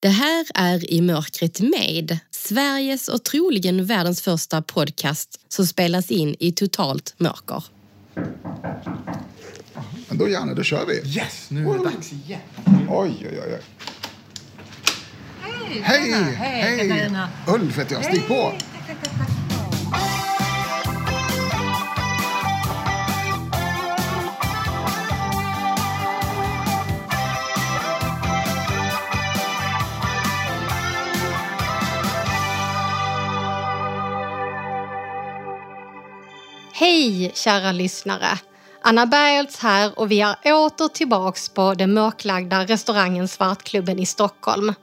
Det här är I mörkret med, Sveriges och troligen världens första podcast som spelas in i totalt mörker. Men då Janne, då kör vi. Yes, nu är det dags igen. Oj, oj, oj. Hej! Hej. Hej, Katarina. Ulf heter jag. Stig på. Hej kära lyssnare! Anna Bergholtz här och vi är åter tillbaks på den mörklagda restaurangen Svartklubben i Stockholm.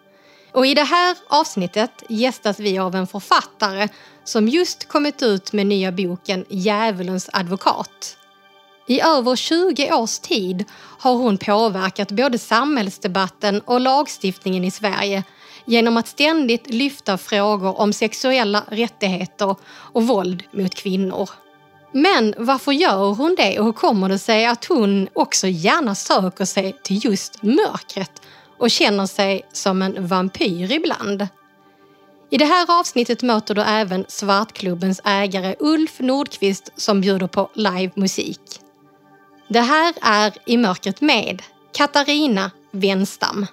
Och i det här avsnittet gästas vi av en författare som just kommit ut med nya boken Djävulens advokat. I över 20 års tid har hon påverkat både samhällsdebatten och lagstiftningen i Sverige genom att ständigt lyfta frågor om sexuella rättigheter och våld mot kvinnor. Men varför gör hon det och hur kommer det sig att hon också gärna söker sig till just mörkret och känner sig som en vampyr ibland? I det här avsnittet möter du även Svartklubbens ägare Ulf Nordqvist som bjuder på livemusik. Det här är I mörkret med Katarina Wenstam.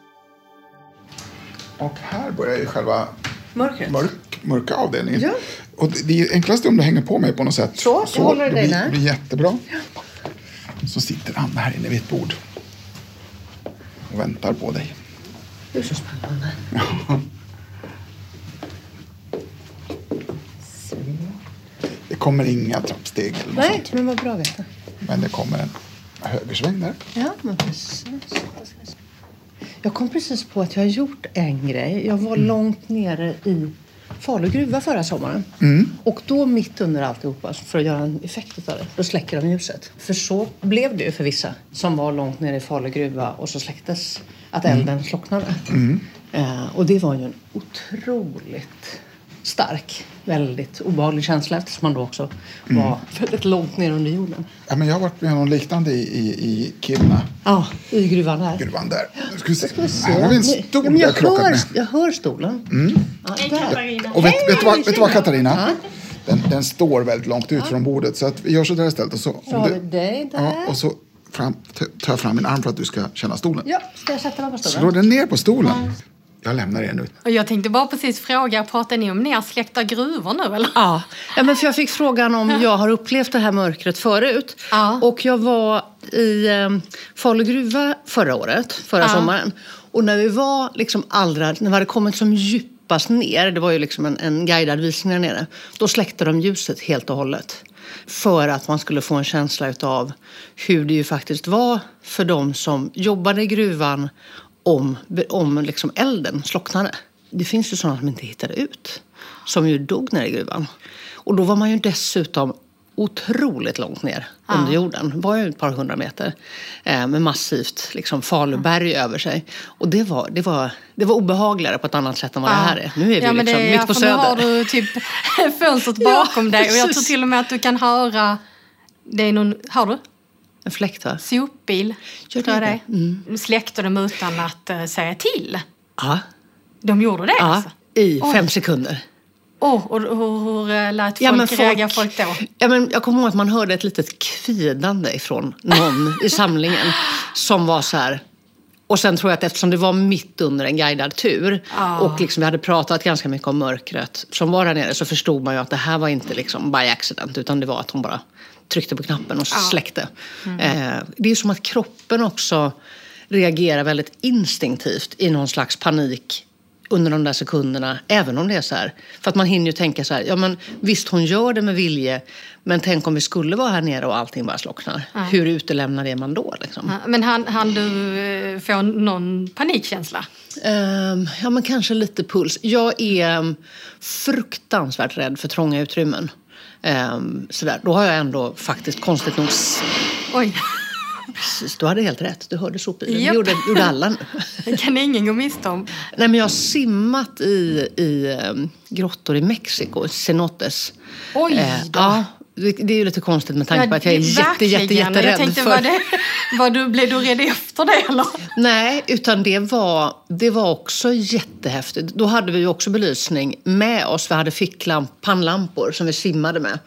Och här börjar ju själva Mörkret. mörk, mörka avdelningen. Ja. Och det det är enklast om du hänger på mig på något sätt. Så, jag håller det dig där. blir jättebra. Så sitter Anna här inne vid ett bord. Och väntar på dig. Det är så spännande. Det kommer inga trappsteg eller Nej, sånt. men vad bra att veta. Men det kommer en högersväng där. Ja, men precis. Jag kom precis på att jag har gjort en grej. Jag var långt nere i Falu gruva förra sommaren. Och då mitt under alltihopa, för att göra en effekt av det, då släcker de ljuset. För så blev det ju för vissa som var långt nere i Falu gruva och så släcktes att elden slocknade. Eh, och det var ju en otroligt stark, väldigt obehaglig känsla eftersom man då också var väldigt långt ner under jorden. Ja, men jag har varit med om något liknande i, i, i Kiruna. Ja, i gruvan där. Gruvan där. Nu ska vi se. Ska vi se. Här har vi en stol ja, jag jag, krockat hör, med. jag hör stolen. Ja, där. Och vet, vet, du vad, vet du vad. Katarina? Den, den står väldigt långt ut från bordet. Så att vi gör så där istället. Och så, Så har vi dig där. ja, och så fram, tar jag fram min arm för att du ska känna stolen. Ja, ska jag sätta mig på Slå stolen? den ner på stolen. Jag lämnar er nu. Och jag tänkte bara precis fråga, pratar ni om nersläckta gruvor nu eller? Ja. ja, men för jag fick frågan om jag har upplevt det här mörkret förut. Ja. Och jag var i eh, Falu gruva förra året, förra Ja. sommaren. Och när vi var liksom allra, när vi hade kommit som djupast ner, det var ju liksom en, en guidad visning där nere, då släckte de ljuset helt och hållet. För att man skulle få en känsla utav hur det ju faktiskt var för de som jobbade i gruvan om, om liksom elden slocknade. Det finns ju sådana som inte hittade ut, som ju dog nere i gruvan. Och då var man ju dessutom otroligt långt ner under jorden. Det var ju ett par hundra meter. Eh, med massivt liksom, faluberg över sig. Och det var, det, var, det var obehagligare på ett annat sätt än vad det här är. Nu är vi ja, liksom det, mitt ja, på för Nu har söder. du typ fönstret bakom dig och jag tror till och med att du kan höra det är någon, har du? En fläkt va? Sopbil. Gör det det. Mm. Släckte dem utan att uh, säga till. Ja. De gjorde det ja. alltså? I Oj. fem sekunder. Oh, och hur, hur eh, lät folk, Ja, men folk- reagerade folk då? Ja, men jag kommer ihåg att man hörde ett litet kvidande ifrån någon i samlingen som var så här... Och sen tror jag att eftersom det var mitt under en guidad tur Ah. och liksom vi hade pratat ganska mycket om mörkret som var där nere så förstod man ju att det här var inte liksom by accident utan det var att hon bara tryckte på knappen och släckte. Eh, det är som att kroppen också reagerar väldigt instinktivt i någon slags panik under de där sekunderna, även om det är så här. För att man hinner ju tänka så här, ja men visst hon gör det med vilje, men tänk om vi skulle vara här nere och allting bara slocknar. Hur utelämnad är man då liksom? Ja, Men han, han du eh, få någon panikkänsla? Ehm, ja men kanske lite puls. Jag är um, fruktansvärt rädd för trånga utrymmen. Ehm, sådär. Då har jag ändå faktiskt konstigt nog Oj, Precis, du hade helt rätt. Du hörde sopbilen. Det Japp. gjorde, gjorde alla det kan ingen gå miste om. Nej, men jag har simmat i, i um, grottor i Mexiko, cenotes. Oj Eh, då. ja, Det, är ju lite konstigt med tanke på att jag är jätte, jätte, jätterädd Jag tänkte, för... var det, var du, blev du rädd efter det eller? Nej, utan det var, det var också jättehäftigt. Då hade vi ju också belysning med oss. Vi hade ficklamp, pannlampor som vi simmade med.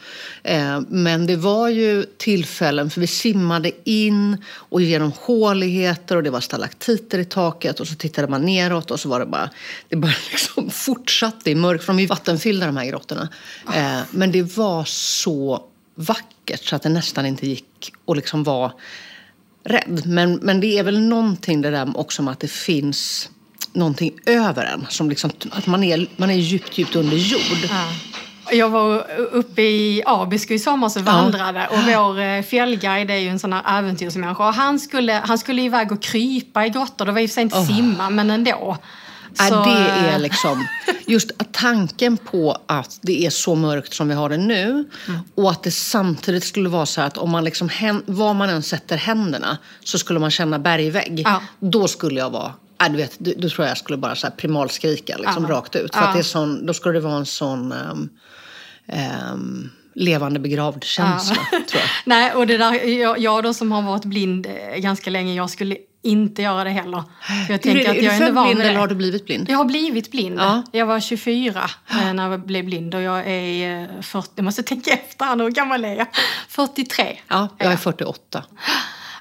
Eh, men det var ju tillfällen, för vi simmade in och genom håligheter och det var stalaktiter i taket och så tittade man neråt och så var det bara, det bara liksom fortsatte i mörk, för de är ju vattenfyllda de här grottorna. Eh, men det var så vackert så att det nästan inte gick att liksom vara rädd. Men, men det är väl någonting det där också med att det finns någonting över en. Som liksom, att man är, man är djupt, djupt under jord. Jag var uppe i Abisko i somras och vandrade och vår eh, fjällguide är ju en sån här äventyrsmänniska och han skulle, han skulle iväg och krypa i grottor. Det var i och för sig inte simma men ändå. Så, det är eh, liksom, just tanken på att det är så mörkt som vi har det nu och att det samtidigt skulle vara så att om man liksom, var man än sätter händerna så skulle man känna bergvägg. Ja. Då skulle jag vara Äh, du vet, då, tror jag jag skulle bara så primalskrika liksom, Ja. rakt ut. För Ja. att det är sån, då skulle det vara en sån ehm, ehm, levande begravd känsla, tror jag. Nej, och det där, jag, jag då som har varit blind eh, ganska länge, jag skulle inte göra det heller. För Jag du, tänker att är du jag är ändå född blind eller har du blivit blind? Jag har blivit blind. Ja. Jag var 24 eh, när jag blev blind och jag är eh, 40, jag måste tänka efter här nu, hur gammal är jag? 43. Ja, jag är 48.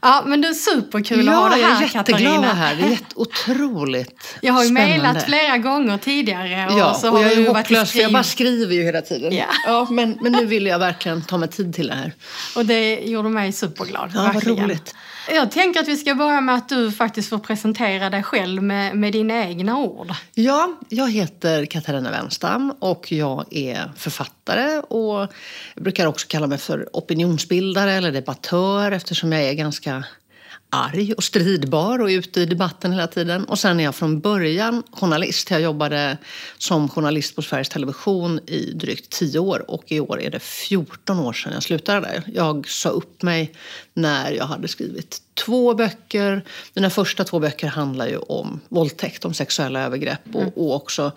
Ja, men det är superkul att ha det jag här är jätteglad Katarina. att vara här. Det är otroligt Jag har ju mejlat flera gånger tidigare och Ja, så och jag är du hopplös för jag bara skriver ju hela tiden. Ja. men, men nu vill jag verkligen ta mig tid till det här. Och det gjorde mig superglad. Ja, vad verkligen. roligt. Jag tänker att vi ska börja med att du faktiskt får presentera dig själv med, med dina egna ord. Ja, jag heter Katarina Wenstam och jag är författare och jag brukar också kalla mig för opinionsbildare eller debattör eftersom jag är ganska arg och stridbar och ute i debatten hela tiden. Och sen är jag från början journalist. Jag jobbade som journalist på Sveriges Television i drygt tio år och i år är det 14 år sedan jag slutade där. Jag sa upp mig när jag hade skrivit två böcker. Mina första två böcker handlar ju om våldtäkt, om sexuella övergrepp och, och också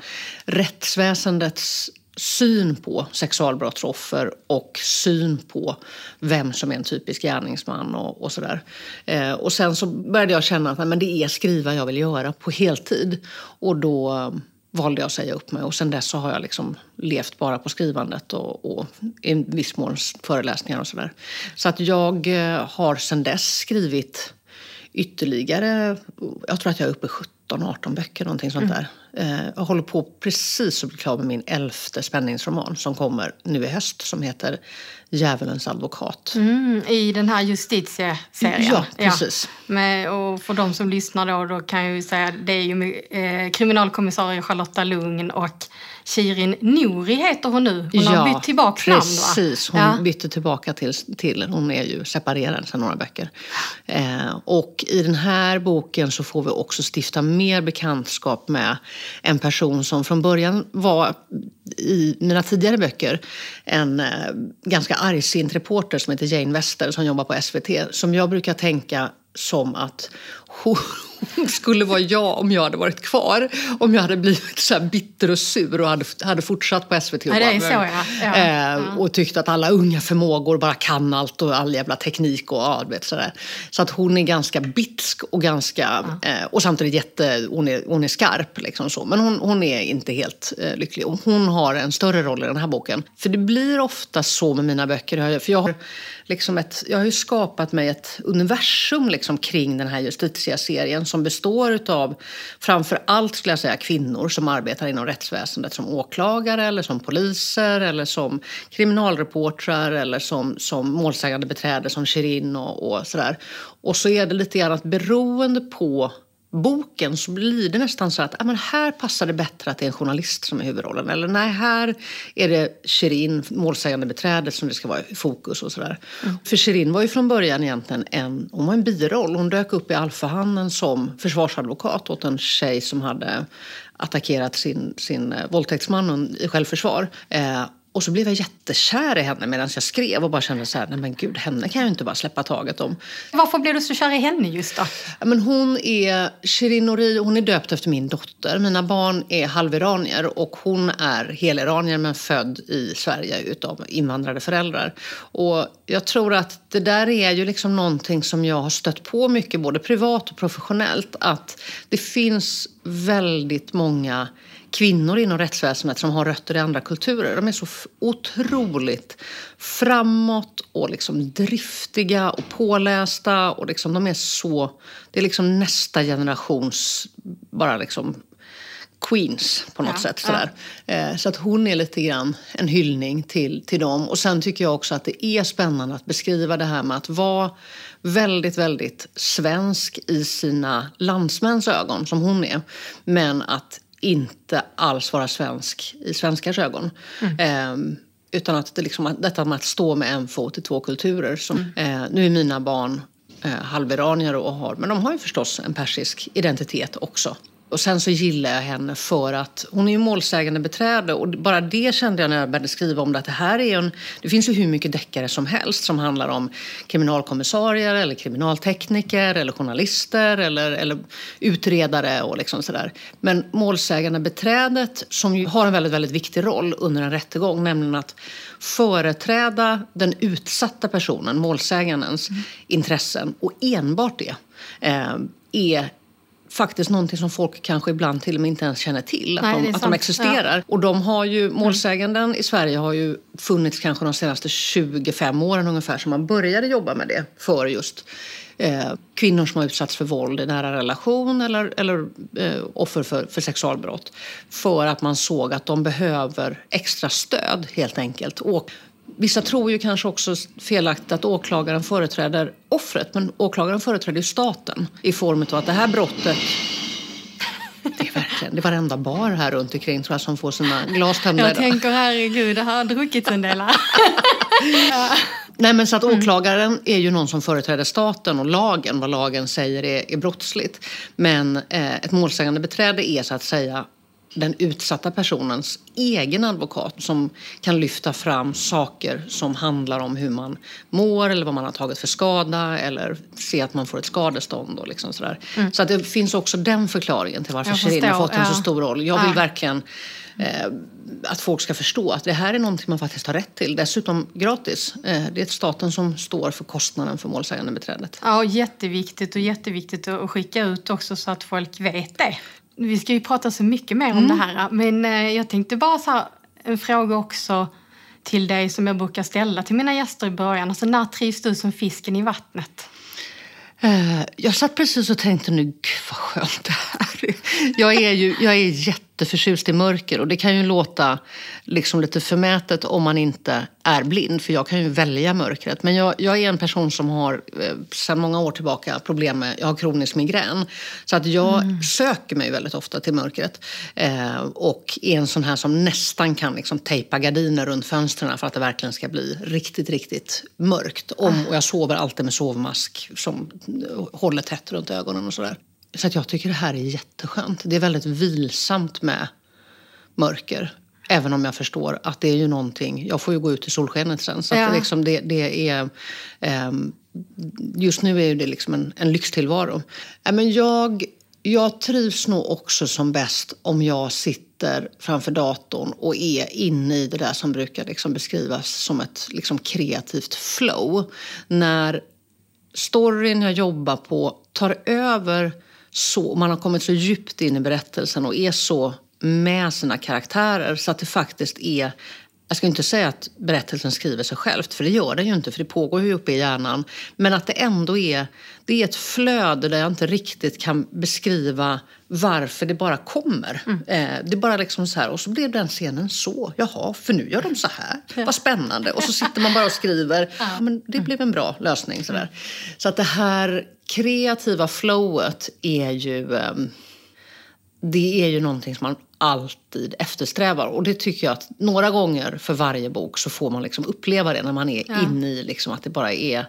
rättsväsendets syn på sexualbrottsoffer och syn på vem som är en typisk gärningsman och, och sådär. Eh, och sen så började jag känna att men det är skriva jag vill göra på heltid. Och då eh, valde jag att säga upp mig och sen dess så har jag liksom levt bara på skrivandet och, och i viss mån föreläsningar och sådär. Så att jag eh, har sen dess skrivit ytterligare, jag tror att jag är uppe i 17-18 böcker, någonting sånt där. Eh, Jag håller på precis att bli klar med min elfte spänningsroman som kommer nu i höst som heter Djävulens advokat. Mm, I den här justitieserien. Ja, precis. Med, och för de som lyssnar då, då kan jag ju säga det är ju eh, kriminalkommissarie Charlotta Lugn och Shirin Nouri heter hon nu. Hon har bytt tillbaka namn va? precis. Hon Ja. bytte tillbaka till, till, hon är ju separerad sedan några böcker. Eh, och i den här boken så får vi också stifta mer bekantskap med en person som från början var i mina tidigare böcker en eh, ganska argsint reporter som heter Jane Wester som jobbar på SVT. Som jag brukar tänka som att hon skulle vara jag om jag hade varit kvar. Om jag hade blivit så bitter och sur och hade, hade fortsatt på SVT. och Ja, det så, ja. Ja. Eh, och tyckte att alla unga förmågor bara kan allt och all jävla teknik och ja, vet, sådär. Så att hon är ganska bitsk och ganska eh, och samtidigt jätte, hon är, hon är skarp liksom så. Men hon, hon är inte helt eh, lycklig och hon har en större roll i den här boken. För det blir ofta så med mina böcker, för jag har liksom ett, jag har ju skapat mig ett universum liksom kring den här Justitia-serien som består av framför allt skulle jag säga kvinnor som arbetar inom rättsväsendet som åklagare eller som poliser eller som kriminalreportrar eller som, som målsägande beträde som Shirin och, och sådär. Och så är det lite grann att beroende på boken så blir det nästan så att ja, men här passar det bättre att det är en journalist som är huvudrollen. Eller nej, här är det Shirin, målsägande beträdet som det ska vara i fokus och sådär. För Shirin var ju från början egentligen en, hon var en biroll. Hon dök upp i Alfahannen som försvarsadvokat åt en tjej som hade attackerat sin, sin eh, våldtäktsman i självförsvar. Eh, Och så blev jag jättekär i henne medan jag skrev och bara kände så här, nej men gud, henne kan jag ju inte bara släppa taget om. Varför blev du så kär i henne just då? Men hon är Shirin Nori, hon är döpt efter min dotter. Mina barn är halviranier och hon är heliranier men född i Sverige utav invandrade föräldrar. Och jag tror att det där är ju liksom någonting som jag har stött på mycket både privat och professionellt. Att det finns väldigt många kvinnor inom rättsväsendet som har rötter i andra kulturer. De är så otroligt framåt och liksom driftiga och pålästa. Och liksom, de är så, det är liksom nästa generations bara liksom queens på något ja, sätt. Sådär. Ja. Eh, så att hon är lite grann en hyllning till, till dem. Och sen tycker jag också att det är spännande att beskriva det här med att vara väldigt, väldigt svensk i sina landsmäns ögon, som hon är. Men att inte alls vara svensk i svenskars ögon. Mm. Eh, utan att det liksom, detta med att stå med en fot i två kulturer. Som, mm. eh, nu är mina barn eh, halviranier och har, men de har ju förstås en persisk identitet också. Och sen så gillar jag henne för att hon är ju målsägande beträde och bara det kände jag när jag började skriva om det att det här är en, det finns ju hur mycket deckare som helst som handlar om kriminalkommissarier eller kriminaltekniker eller journalister eller, eller utredare och liksom sådär. Men målsägande beträdet som ju har en väldigt, väldigt viktig roll under en rättegång, nämligen att företräda den utsatta personen, målsägandens mm. intressen och enbart det eh, är faktiskt någonting som folk kanske ibland till och med inte ens känner till. Att, Nej, de, att de existerar. Ja. Och de har ju, målsäganden i Sverige har ju funnits kanske de senaste 25 åren ungefär som man började jobba med det för just eh, kvinnor som har utsatts för våld i nära relation eller, eller eh, offer för, för sexualbrott. För att man såg att de behöver extra stöd helt enkelt. Och Vissa tror ju kanske också felaktigt att åklagaren företräder offret men åklagaren företräder ju staten i form av att det här brottet det är verkligen, det är varenda bar här runt omkring tror jag som får sina glas tömda. Jag tänker herregud, det har druckit en del Nej men så att mm. åklagaren är ju någon som företräder staten och lagen, vad lagen säger är, är brottsligt. Men eh, ett målsägande beträde är så att säga den utsatta personens egen advokat som kan lyfta fram saker som handlar om hur man mår eller vad man har tagit för skada eller se att man får ett skadestånd. Och liksom sådär. Mm. Så att det finns också den förklaringen till varför Shirin har fått en ja. så stor roll. Jag vill ja. verkligen eh, att folk ska förstå att det här är någonting man faktiskt har rätt till. Dessutom gratis. Eh, det är staten som står för kostnaden för målsägandebiträdet. Ja, jätteviktigt och jätteviktigt att skicka ut också så att folk vet det. Vi ska ju prata så mycket mer om mm. det här. Men eh, jag tänkte bara så här, en fråga också till dig som jag brukar ställa till mina gäster i början. Alltså, när trivs du som fisken i vattnet? Uh, jag satt precis och tänkte nu, gud vad skönt det här är. Jag är ju jag är jätte jätteförtjust i mörker och det kan ju låta liksom lite förmätet om man inte är blind, för jag kan ju välja mörkret. Men jag, jag är en person som har eh, sedan många år tillbaka problem med, jag har kronisk migrän. Så att jag mm. söker mig väldigt ofta till mörkret. Eh, och är en sån här som nästan kan liksom tejpa gardiner runt fönstren för att det verkligen ska bli riktigt, riktigt mörkt. Om, och jag sover alltid med sovmask som håller tätt runt ögonen och sådär. Så att jag tycker det här är jätteskönt. Det är väldigt vilsamt med mörker. Även om jag förstår att det är ju någonting, jag får ju gå ut i solskenet sen. Så ja. liksom det, det, är, um, just nu är det liksom en, en lyxtillvaro. Ja, men jag, jag trivs nog också som bäst om jag sitter framför datorn och är inne i det där som brukar liksom beskrivas som ett liksom kreativt flow. När storyn jag jobbar på tar över så, man har kommit så djupt in i berättelsen och är så med sina karaktärer så att det faktiskt är jag ska inte säga att berättelsen skriver sig självt, för det gör den ju inte, för det pågår ju uppe i hjärnan. Men att det ändå är, det är ett flöde där jag inte riktigt kan beskriva varför det bara kommer. Mm. Eh, det är bara liksom så här, och så blev den scenen så. Jaha, för nu gör de så här. Ja. Vad spännande. Och så sitter man bara och skriver. Ja. Men det blev en bra lösning. Så, där. så att det här kreativa flowet är ju... Eh, det är ju någonting som man alltid eftersträvar. Och det tycker jag att några gånger för varje bok så får man liksom uppleva det när man är ja. inne i liksom att det bara är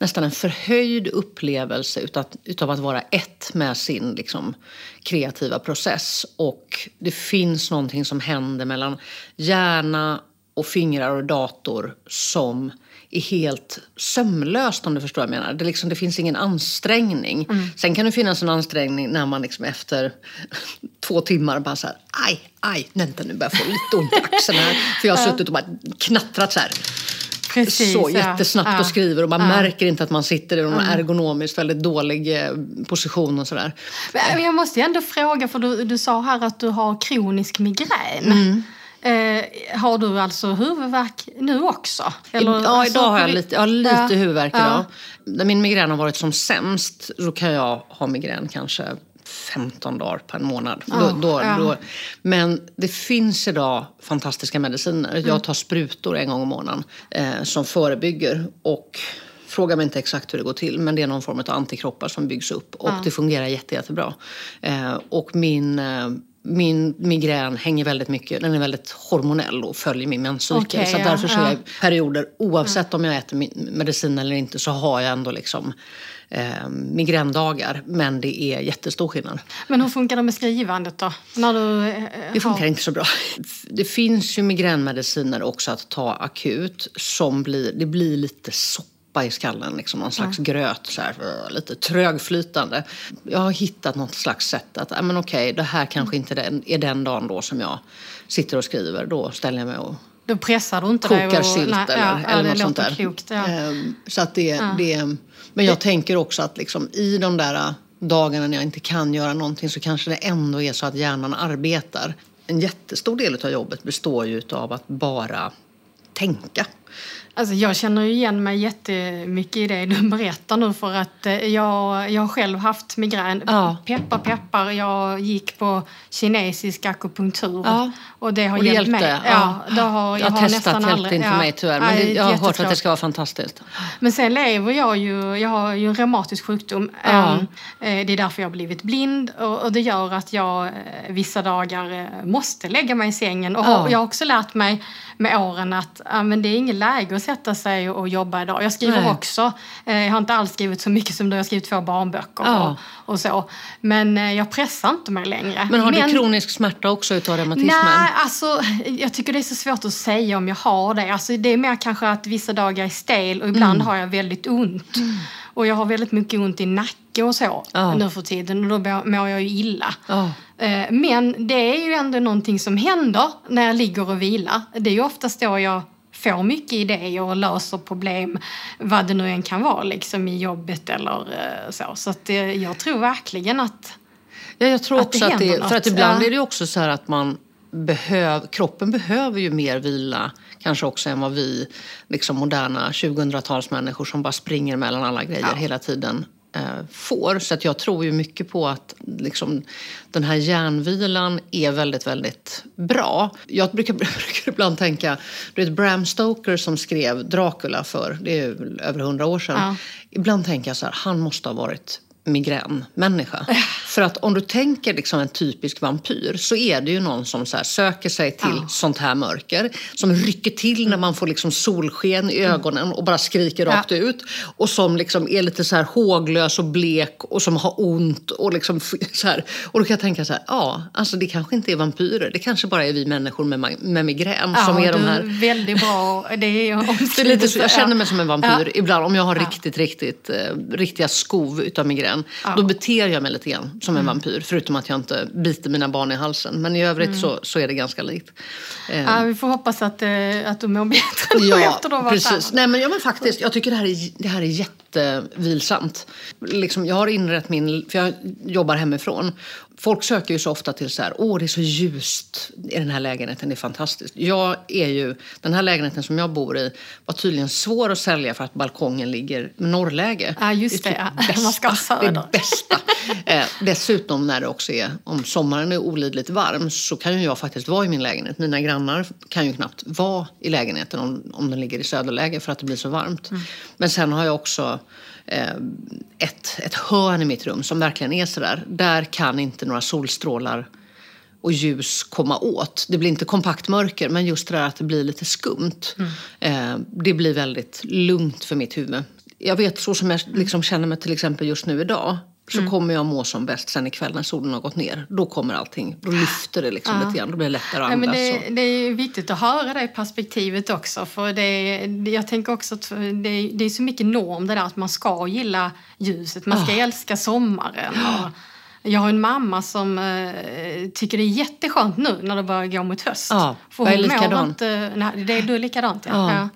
nästan en förhöjd upplevelse utav, utav att vara ett med sin liksom, kreativa process. Och det finns någonting som händer mellan hjärna och fingrar och dator som är helt sömlöst om du förstår vad jag menar. Det, liksom, det finns ingen ansträngning. Mm. Sen kan det finnas en ansträngning när man liksom efter två timmar bara så här, aj, aj, vänta nu börjar jag få lite ont i axeln här. För jag har suttit och bara knattrat så här. Precis, så jättesnabbt Ja. och skriver och man Ja. märker inte att man sitter i någon ergonomiskt väldigt dålig eh, position och sådär. Men jag måste ju ändå fråga, för du, du sa här att du har kronisk migrän. Mm. Eh, har du alltså huvudvärk nu också? Eller, ja, alltså, idag har jag lite, jag har lite Ja. huvudvärk idag. När min migrän har varit som sämst så kan jag ha migrän kanske 15 dagar per månad. Ja, Då, då, ja. då. Men det finns idag fantastiska mediciner. Mm. Jag tar sprutor en gång om månaden eh, som förebygger. Och Fråga mig inte exakt hur det går till, men det är någon form av antikroppar som byggs upp. Och det fungerar jätte, jättebra. Eh, och min, eh, min migrän hänger väldigt mycket, den är väldigt hormonell och följer min menscykel. Okej, så ja, därför så ja. är jag perioder, oavsett om jag äter medicin eller inte, så har jag ändå liksom eh, migrändagar. Men det är jättestor skillnad. Men hur funkar det med skrivandet då? När du, eh, Det funkar har... inte så bra. Det finns ju migränmediciner också att ta akut som blir, det blir lite soppa i skallen, liksom någon slags gröt, så här, äh, lite trögflytande. Jag har hittat något slags sätt att, men okej, det här kanske inte är den dagen då som jag sitter och skriver. Då ställer jag mig och Då pressar du inte dig? kokar och- sylt nej, eller, ja, ja, eller det något sånt där. klokt. Ja. Ehm, Så att det, det, men jag tänker också att liksom i de där äh, dagarna när jag inte kan göra någonting så kanske det ändå är så att hjärnan arbetar. En jättestor del av jobbet består ju av att bara tänka. Alltså jag känner igen mig jättemycket i det du berättar nu för att eh, jag, jag har själv haft migrän. Ja. Peppar peppar, jag gick på kinesisk akupunktur Ja. och det har Och det hjälpt hjälpte? mig. Ja, då har, jag, jag har testat, nästan aldrig... inte ja. mig tyvärr. Men det, jag har hört att det ska vara fantastiskt. Men sen lever jag ju, jag har ju en reumatisk sjukdom. Ja. Ehm, eh, Det är därför jag har blivit blind och, och det gör att jag eh, vissa dagar måste lägga mig i sängen. Och Ja. jag har också lärt mig med åren att ja, men det är inget läge att sätta sig och, och jobba idag. Jag skriver Nej. också. Eh, Jag har inte alls skrivit så mycket som du. Jag har skrivit två barnböcker Ja. och, och så. Men eh, jag pressar inte mig längre. Men har du kronisk smärta också utav reumatismen? Nej, alltså jag tycker det är så svårt att säga om jag har det. Alltså, det är mer kanske att vissa dagar är stel och ibland Mm. har jag väldigt ont. Och jag har väldigt mycket ont i nacke och så Ja. nu för tiden och då mår- jag ju illa. Ja. Eh, Men det är ju ändå någonting som händer när jag ligger och vilar. Det är ju oftast då jag får mycket idéer och löser problem, vad det nu än kan vara, liksom i jobbet eller eh, så. Så att eh, jag tror verkligen att Ja, jag tror Att det också att det, för att ibland ja. är det ju också så att man behöv, kroppen behöver ju mer vila kanske också än vad vi liksom moderna 2000-talsmänniskor som bara springer mellan alla grejer Ja. hela tiden får. Så att jag tror ju mycket på att liksom, den här järnvilan är väldigt, väldigt bra. Jag brukar, brukar ibland tänka, du vet Bram Stoker som skrev Dracula för, det är över hundra år sedan. Ja. Ibland tänker jag så här, han måste ha varit migränmänniska. För att om du tänker liksom en typisk vampyr så är det ju någon som så söker sig till Ja. sånt här mörker. Som rycker till när man får liksom solsken i ögonen och bara skriker Ja. rakt ut. Och som liksom är lite så här håglös och blek och som har ont. Och, liksom så här. och då kan jag tänka så här, ja, alltså det kanske inte är vampyrer. Det kanske bara är vi människor med, med migrän som är de här är väldigt bra. Det är det är lite jag känner mig Ja. som en vampyr ibland. Om jag har Ja. riktigt, riktigt, eh, riktiga skov utav migrän. Ja. Då beter jag mig lite grann som en vampyr. Förutom att jag inte biter mina barn i halsen. Men i övrigt så, så är det ganska likt. Eh, Ja, vi får hoppas att, eh, att du mår bättre Ja, efter att ha precis. Nej, men, ja, men faktiskt, jag tycker det här är, det här är jättevilsamt. Liksom, jag har inrett min... För jag jobbar hemifrån. Folk söker ju så ofta till så här, åh det är så ljust i den här lägenheten, det är fantastiskt. Jag är ju, den här lägenheten som jag bor i var tydligen svår att sälja för att balkongen ligger med norrläge. Ja, just är det, typ ja. Man ska bästa, det bästa. Eh, dessutom när det också är, om sommaren är olidligt varm så kan ju jag faktiskt vara i min lägenhet. Mina grannar kan ju knappt vara i lägenheten om, om den ligger i söderläge för att det blir så varmt. Mm. Men sen har jag också ett, ett hörn i mitt rum som verkligen är sådär. Där kan inte några solstrålar och ljus komma åt. Det blir inte kompakt mörker, men just det där att det blir lite skumt. Eh, det blir väldigt lugnt för mitt huvud. Jag vet så som jag liksom känner mig till exempel just nu idag. Så kommer jag må som bäst sen ikväll när solen har gått ner. Då kommer allting, då lyfter det liksom lite grann. Då blir det lättare att Ja, andas. men det, det är viktigt att höra det perspektivet också. För det, jag tänker också att det, det är så mycket norm det där att man ska gilla ljuset. Man ska älska sommaren. Och jag har en mamma som eh, tycker det är jätteskönt nu när det börjar gå mot höst. Ja, för är hon mår likadan. inte... Nej, det är du är likadant ja. Ja. ja.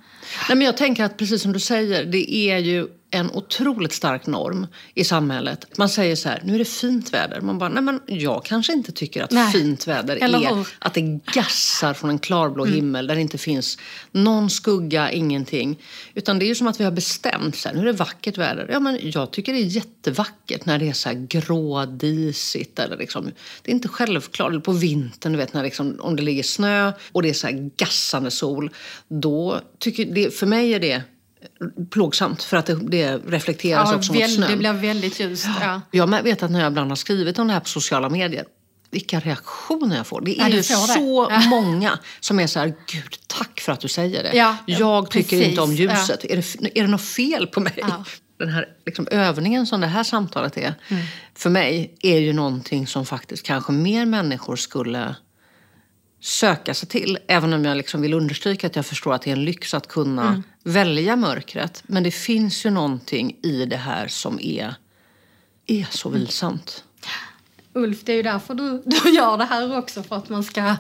Nej, men jag tänker att precis som du säger, det är ju en otroligt stark norm i samhället. Man säger så här, nu är det fint väder. Man bara, nej men jag kanske inte tycker att Nej. fint väder Eller är hur? att det gassar från en klarblå himmel där det inte finns någon skugga, ingenting. Utan det är ju som att vi har bestämt så här, nu är det vackert väder. Ja men jag tycker det är jättevackert när det är så här grådisigt eller liksom, det är inte självklart. Eller på vintern, du vet när liksom, om det ligger snö och det är så här gassande sol. Då tycker det, för mig är det plågsamt för att det, det reflekteras Ja, också mot snön. det blir väldigt ljust. Ja. Jag vet att när jag ibland har skrivit om det här på sociala medier, vilka reaktioner jag får. Det är Ja, ju det. så Ja. många som är så här, gud tack för att du säger det. Ja, jag tycker precis. inte om ljuset. Är, det, är det något fel på mig? Den här liksom, övningen som det här samtalet är, Mm. för mig är ju någonting som faktiskt kanske mer människor skulle söka sig till. Även om jag liksom vill understryka att jag förstår att det är en lyx att kunna Mm. välja mörkret. Men det finns ju någonting i det här som är, är så Mm. vilsamt. Ulf, det är ju därför du, du gör det här också. För att man ska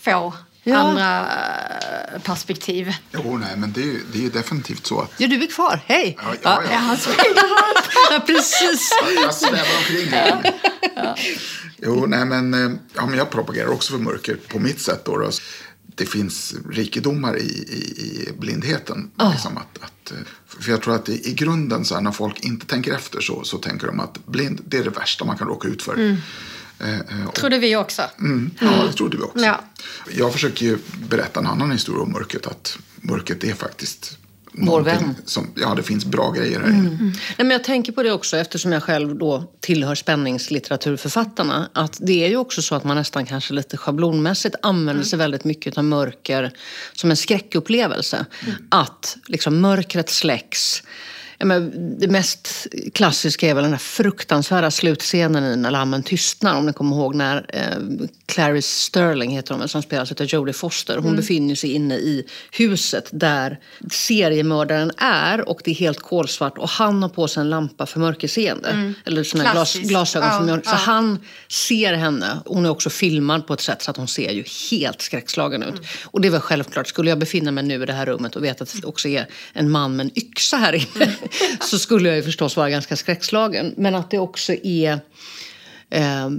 få Ja. andra eh, perspektiv. Jo, nej, men det är, det är definitivt så att... Ja, du är kvar. Hej! Ja, ja, ja. Han Ja, precis. Jag svävar omkring här. Jo, nej, men, eh, ja, men jag propagerar också för mörker på mitt sätt. Då, då. Det finns rikedomar i, i, i blindheten. Liksom att, att, eh, för jag tror att i, i grunden, så här, när folk inte tänker efter så, så tänker de att blind, det är det värsta man kan råka ut för. Eh, eh, och- trodde vi också. Mm, ja, det trodde vi också. Ja. Jag försöker ju berätta en annan historia om mörkret. Att mörkret är faktiskt Vår vän. Som, ja, det finns bra grejer här inne. Nej, men jag tänker på det också eftersom jag själv då tillhör spänningslitteraturförfattarna. Att det är ju också så att man nästan kanske lite schablonmässigt använder sig väldigt mycket av mörker som en skräckupplevelse. Att liksom mörkret släcks. Men det mest klassiska är väl den här fruktansvärda slutscenen i När lammen tystnar. Om ni kommer ihåg när eh, Clarice Sterling heter hon, som spelas av Jodie Foster. Hon befinner sig inne i huset där seriemördaren är och det är helt kolsvart och han har på sig en lampa för mörkerseende. Eller såna glas, glasögon Ja, för mörker. Så ja. han ser henne. Hon är också filmad på ett sätt så att hon ser ju helt skräckslagen ut. Och det är väl självklart, skulle jag befinna mig nu i det här rummet och veta att det också är en man med en yxa här inne så skulle jag ju förstås vara ganska skräckslagen. Men att det också är eh,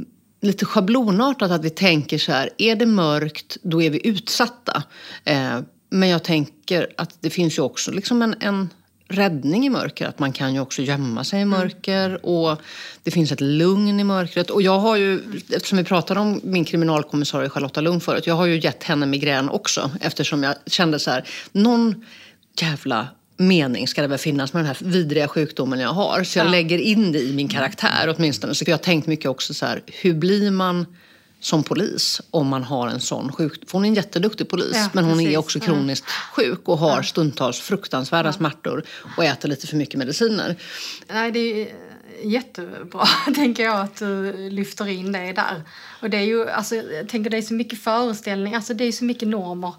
lite schablonartat att vi tänker så här, är det mörkt då är vi utsatta. Eh, men jag tänker att det finns ju också liksom en, en räddning i mörker. Att man kan ju också gömma sig i mörker och det finns ett lugn i mörkret. Och jag har ju, eftersom vi pratade om min kriminalkommissarie Charlotta Lund förut, jag har ju gett henne migrän också eftersom jag kände så här, någon jävla mening ska det väl finnas med den här vidriga sjukdomen jag har. Så jag lägger in det i min karaktär åtminstone. Så jag har tänkt mycket också så här, hur blir man som polis om man har en sån sjukdom? För hon är en jätteduktig polis Ja, men hon är precis. också kroniskt sjuk och har stundtals fruktansvärda smärtor och äter lite för mycket mediciner. Nej, det är jättebra, tänker jag, att du lyfter in det där. Och det är ju, alltså, jag tänker det är så mycket föreställningar, alltså det är så mycket normer.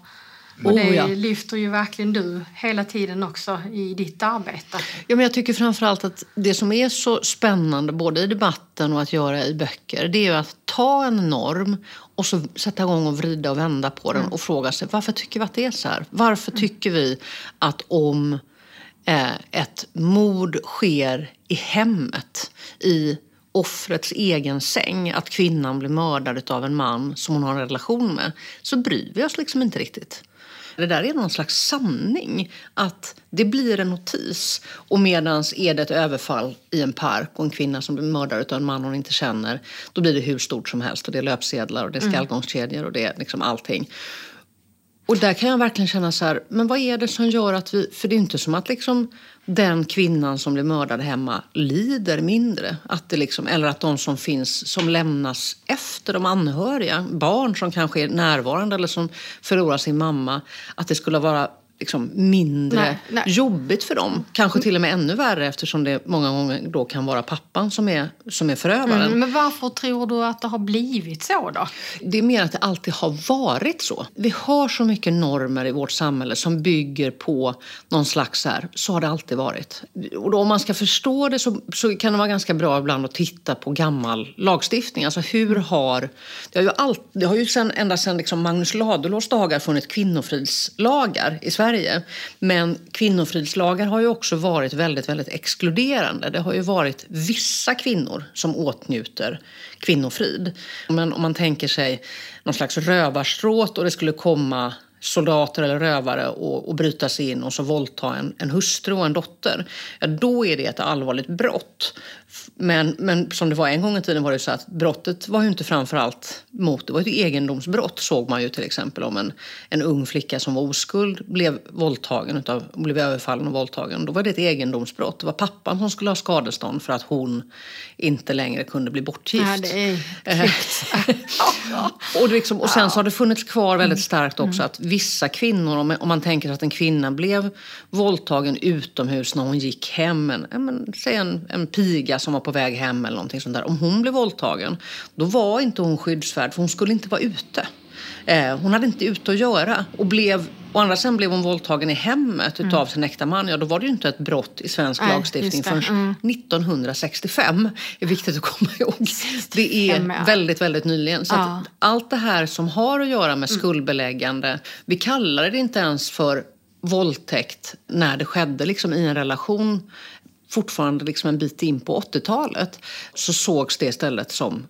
Och Oh, det ja. lyfter ju verkligen du hela tiden också i ditt arbete. Ja, men jag tycker framförallt att det som är så spännande både i debatten och att göra i böcker det är ju att ta en norm och så sätta igång och vrida och vända på den och fråga sig varför tycker vi att det är så här? Varför tycker vi att om eh, ett mord sker i hemmet i offrets egen säng, att kvinnan blir mördad av en man som hon har en relation med, så bryr vi oss liksom inte riktigt. Det där är någon slags sanning. Att det blir en notis. Och medans är det ett överfall i en park och en kvinna som blir mördad av en man hon inte känner. Då blir det hur stort som helst. Och det är löpsedlar och det är skallgångskedjor och det är liksom allting. Och där kan jag verkligen känna så här, men vad är det som gör att vi... För det är inte som att liksom den kvinnan som blir mördad hemma lider mindre. Att det liksom, eller att de som finns, som lämnas efter de anhöriga, barn som kanske är närvarande eller som förlorar sin mamma, att det skulle vara liksom mindre Nej, nej. jobbigt för dem. Kanske till och med ännu värre eftersom det många gånger då kan vara pappan som är, som är förövaren. Mm, men varför tror du att det har blivit så då? Det är mer att det alltid har varit så. Vi har så mycket normer i vårt samhälle som bygger på någon slags så här, så har det alltid varit. Och då, om man ska förstå det så, så kan det vara ganska bra ibland att titta på gammal lagstiftning. Alltså hur har, det har ju, allt, det har ju sen, ända sedan liksom Magnus Ladulås dagar funnits kvinnofridslagar i Sverige. Men kvinnofridslagar har ju också varit väldigt, väldigt exkluderande. Det har ju varit vissa kvinnor som åtnjuter kvinnofrid. Men om man tänker sig någon slags rövarstråt och det skulle komma soldater eller rövare och, och bryta sig in och så våldta en, en hustru och en dotter, ja, då är det ett allvarligt brott. Men, men som det var en gång i tiden var det så att brottet var ju inte framförallt mot, det var ett egendomsbrott såg man ju till exempel om en, en ung flicka som var oskuld blev våldtagen utav, blev överfallen och våldtagen. Då var det ett egendomsbrott. Det var pappan som skulle ha skadestånd för att hon inte längre kunde bli bortgift. Det är och, liksom, och sen så har det funnits kvar väldigt starkt också att vissa kvinnor, om, om man tänker att en kvinna blev våldtagen utomhus när hon gick hem, en, men, säg en, en piga som var på väg hem eller någonting sånt där. Om hon blev våldtagen, då var inte hon skyddsvärd för hon skulle inte vara ute. Eh, hon hade inte ute att göra och blev Å andra sidan blev hon våldtagen i hemmet utav mm. sin äkta man. Ja, då var det ju inte ett brott i svensk Nej, lagstiftning förrän Mm. 1965. Det är viktigt att komma ihåg. 65, Det är ja. väldigt, väldigt nyligen. Så Ja. Mm. allt det här som har att göra med skuldbeläggande, vi kallar det inte ens för våldtäkt när det skedde liksom i en relation fortfarande liksom en bit in på 80-talet så sågs det istället som,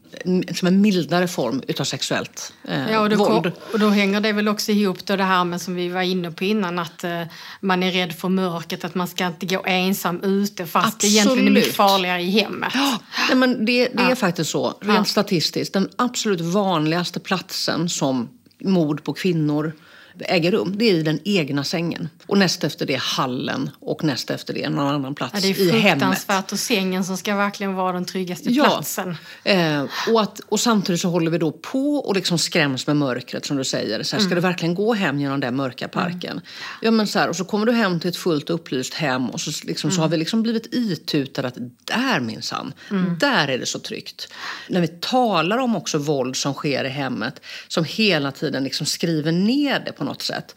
som en mildare form utav sexuellt eh, Ja, och då, våld. och då hänger det väl också ihop då det här med som vi var inne på innan att eh, man är rädd för mörkret, att man ska inte gå ensam ute fast det egentligen är mycket Absolut. farligare i hemmet. Ja, nej, men det, det är Ja. faktiskt så. Rent Ja. statistiskt, den absolut vanligaste platsen som mord på kvinnor äger rum, det är i den egna sängen. Och näst efter det hallen och näst efter det någon annan plats Ja, det är i hemmet. fruktansvärt och sängen som ska verkligen vara den tryggaste Ja. platsen. Eh, och, att, och samtidigt så håller vi då på och liksom skräms med mörkret som du säger. Så här, Mm. Ska du verkligen gå hem genom den mörka parken? Ja, men så här, och så kommer du hem till ett fullt upplyst hem och så, liksom, så har vi liksom blivit itutade att där minsann, Mm. där är det så tryggt. När vi talar om också våld som sker i hemmet som hela tiden liksom skriver ner det på något sätt.